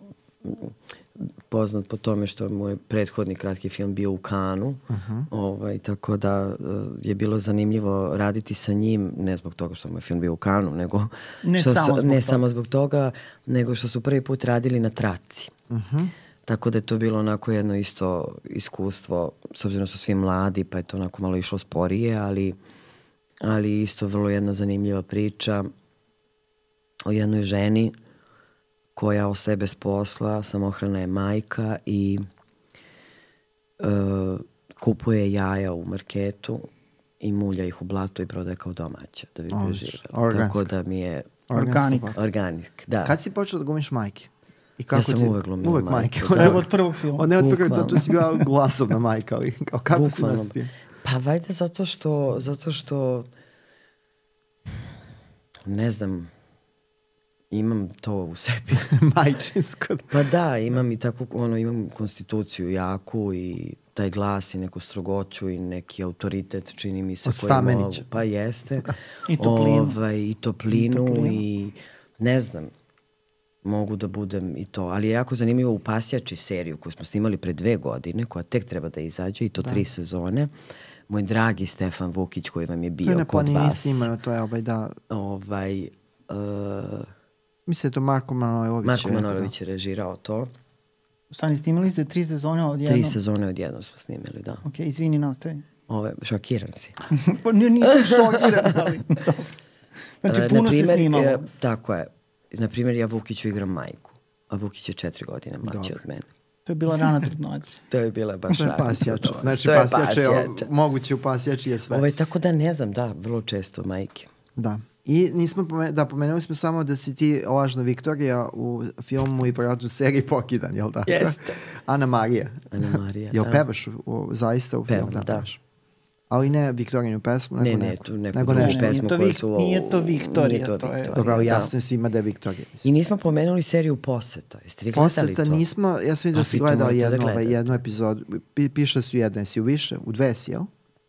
Speaker 2: poznat po tome što je prethodni kratki film bio u Kanu, uh -huh. ovaj, tako da eh, je bilo zanimljivo raditi sa njim, ne zbog toga što mu je film bio u Kanu, nego
Speaker 3: Ne
Speaker 2: što,
Speaker 3: samo
Speaker 2: sa-
Speaker 3: zbog
Speaker 2: ne
Speaker 3: toga.
Speaker 2: samo zbog toga, nego što su prvi put radili na traci.
Speaker 1: Uh -huh.
Speaker 2: Tako da je to bilo onako jedno isto iskustvo, s obzirom da su svi mladi, pa je to onako malo išlo sporije, ali, ali isto vrlo jedna zanimljiva priča o jednoj ženi koja ostaje bez posla, samohrana je majka i e, kupuje jaja u marketu i mulja ih u blatu i prodaje kao domaća da bi.
Speaker 1: Organska.
Speaker 2: Tako da mi je
Speaker 3: Organik.
Speaker 2: Organik, da.
Speaker 1: Kad si počeo da glumiš majke? I
Speaker 2: Ja sam uvek glumila
Speaker 1: Uvek
Speaker 2: majke,
Speaker 1: majke.
Speaker 2: da.
Speaker 3: Evo od prvog filma.
Speaker 1: Od ne od prvog, to, tu si bila glasovna majka, ali kao, kako si
Speaker 2: Bukvalno.
Speaker 1: nas ti?
Speaker 2: Pa valjda zato što, zato što ne znam, imam to u sebi.
Speaker 1: Majčinsko.
Speaker 2: Pa da, imam i tako, ono, imam konstituciju jaku i taj glas i neku strogoću i neki autoritet, čini mi se.
Speaker 1: Od Stamenića.
Speaker 2: Pa jeste.
Speaker 3: I toplinu.
Speaker 2: Ovaj, I toplinu
Speaker 3: I toplinu.
Speaker 2: i ne znam, mogu da budem i to. Ali je jako zanimljivo u Pasjači seriju koju smo snimali pre dve godine, koja tek treba da izađe i to da. tri sezone. Moj dragi Stefan Vukić koji vam je
Speaker 1: To
Speaker 2: bio
Speaker 1: je na
Speaker 2: kod
Speaker 1: planini
Speaker 2: vas.
Speaker 1: snimano, to je ovaj, da,
Speaker 2: Ovaj, uh,
Speaker 1: mislim da je to Marko Manojlović.
Speaker 2: Marko
Speaker 1: je rekao,
Speaker 2: Manojlović je režirao to.
Speaker 3: Stani, snimali ste tri sezone od jednom.
Speaker 2: Tri sezone odjednom smo snimili, da.
Speaker 3: Ok, izvini, nastavi.
Speaker 2: Ove, šokiran si.
Speaker 3: pa ne, nisam šokiran, ali... znači,
Speaker 2: E,
Speaker 3: puno
Speaker 2: na
Speaker 3: se snimalo.
Speaker 2: e, tako je. Na primjer, ja Vukiću igram majku. A Vukić je četiri godine mlađi od mene.
Speaker 3: To je bila rana trudnoća.
Speaker 2: To je bila baš
Speaker 1: To je
Speaker 2: rana
Speaker 1: pasjač.
Speaker 2: trudnoća.
Speaker 1: Znači,
Speaker 2: To je
Speaker 1: pasjač je,
Speaker 2: pasjača.
Speaker 1: moguće u pasjači je sve.
Speaker 2: Ovaj, tako da ne znam, da, vrlo često majke.
Speaker 1: Da. I nismo pomenuli, da, pomenuli smo samo da si ti lažna Viktorija u filmu i projektu seriji Pokidan, jel da?
Speaker 2: Jeste.
Speaker 1: Ana Marija.
Speaker 2: Ana Marija,
Speaker 1: Jel
Speaker 2: da.
Speaker 1: pevaš u, u, zaista u
Speaker 2: Pevam,
Speaker 1: filmu?
Speaker 2: da.
Speaker 1: pevaš. Ali ne Viktorinu pesmu, nego
Speaker 2: Ne, ne,
Speaker 1: neku.
Speaker 2: tu neku
Speaker 1: nego
Speaker 2: drugu pesmu
Speaker 3: Vik-
Speaker 2: su...
Speaker 3: nije to Viktorija,
Speaker 2: Nije to
Speaker 3: to je-
Speaker 1: Dobro, ali
Speaker 2: da.
Speaker 1: jasno je svima da je Viktorija. mislim.
Speaker 2: I nismo pomenuli seriju Poseta. Jeste vi gledali
Speaker 1: Poseta
Speaker 2: to?
Speaker 1: nismo, ja sam vidio da si gledao
Speaker 2: da
Speaker 1: jednu, ovaj,
Speaker 2: gledate.
Speaker 1: jednu epizodu, Pi, piše su jedno, jesi u više, u dve si, jel?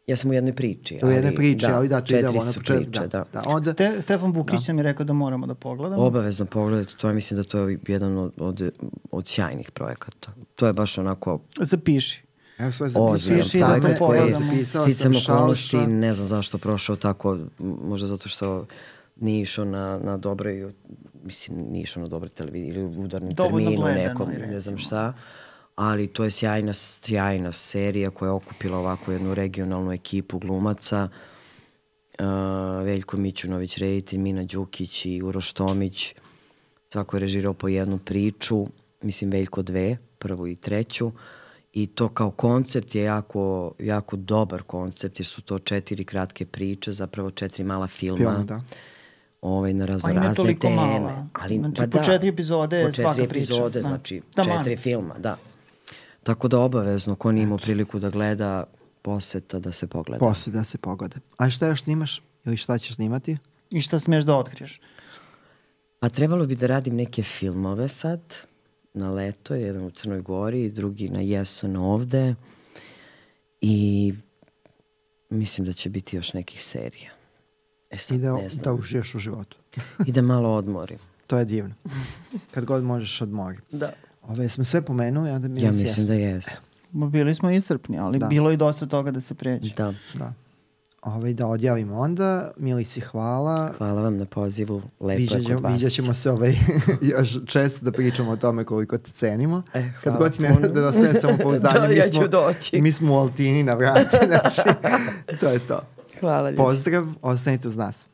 Speaker 2: Ja sam u jednoj priči.
Speaker 1: U jednoj
Speaker 2: ali,
Speaker 1: priči, ali da, to ide
Speaker 2: četiri
Speaker 1: ono
Speaker 2: su
Speaker 1: početak,
Speaker 2: priče, da.
Speaker 1: da. Onda,
Speaker 3: Ste, Stefan Vukrić nam je rekao da moramo da pogledamo.
Speaker 2: Obavezno pogledajte, to je mislim da to je jedan od, od, od sjajnih projekata. To je baš onako
Speaker 3: Zapiši.
Speaker 1: evo sve
Speaker 2: ozbiljan
Speaker 3: Zapiši da to
Speaker 2: projekat koji je
Speaker 3: pogledamo.
Speaker 2: Sticam okolnosti, ne znam zašto prošao tako, možda zato što nije išao na, na dobroj, mislim, nije išao na dobroj televiziji ili u udarnom
Speaker 3: Dovoljno
Speaker 2: terminu
Speaker 3: gledano
Speaker 2: nekom, ne znam
Speaker 3: recimo.
Speaker 2: Ali to je sjajna, sjajna serija koja je okupila ovako jednu regionalnu ekipu glumaca. Uh, Veljko Mićunović, reditelj, Mina Đukić i Uroš Tomić. Svako je režirao po jednu priču, mislim Veljko dve, prvu i treću. I to kao koncept je jako, jako dobar koncept jer su to četiri kratke priče, zapravo četiri mala filma.
Speaker 1: Film, da.
Speaker 2: Ovaj, na razno
Speaker 3: Pa
Speaker 2: razne
Speaker 3: toliko
Speaker 2: teme.
Speaker 3: mala.
Speaker 2: Ali,
Speaker 3: Znači,
Speaker 2: pa
Speaker 3: po
Speaker 2: da,
Speaker 3: četiri epizode
Speaker 2: po
Speaker 3: svaka
Speaker 2: četiri
Speaker 3: priča,
Speaker 2: epizode,
Speaker 3: da.
Speaker 2: znači
Speaker 3: Taman.
Speaker 2: četiri filma, da. Tako da obavezno, ko nije imao priliku da gleda poseta, da se pogleda.
Speaker 1: posle da se pogode. A šta još snimaš? Ili šta ćeš snimati?
Speaker 3: I šta smeš da otkriješ?
Speaker 2: Pa trebalo bi da radim neke filmove sad, na leto, jedan u Crnoj Gori, drugi na jesen ovde. I mislim da će biti još nekih serija. E sad,
Speaker 1: I da,
Speaker 2: ne
Speaker 1: da užiješ u životu.
Speaker 2: I da malo odmorim.
Speaker 1: To je divno. Kad god možeš odmori.
Speaker 2: Da.
Speaker 1: Ove smo sve pomenuli, onda mi
Speaker 2: Ja mislim
Speaker 1: jesmo.
Speaker 2: da jesam.
Speaker 3: Ma, Bili smo iscrpni, ali
Speaker 1: Da.
Speaker 3: bilo je i dosta toga da se pređe.
Speaker 2: Da.
Speaker 1: Da. Ove, da odjavimo onda. Milici, hvala.
Speaker 2: Hvala vam na pozivu. Lepo je
Speaker 1: Viđa,
Speaker 2: kod vas.
Speaker 1: viđat ćemo se ovaj, još često da pričamo o tome koliko te cenimo.
Speaker 2: E,
Speaker 1: Kad
Speaker 2: hvala
Speaker 1: god ti ne da ostaje samo pouzdanje,
Speaker 2: Da,
Speaker 1: mi,
Speaker 2: ja
Speaker 1: smo,
Speaker 2: ću doći.
Speaker 1: mi smo u Altini na vrati. Znači, to je to.
Speaker 2: Hvala ljudi.
Speaker 1: Pozdrav, ostanite uz nas.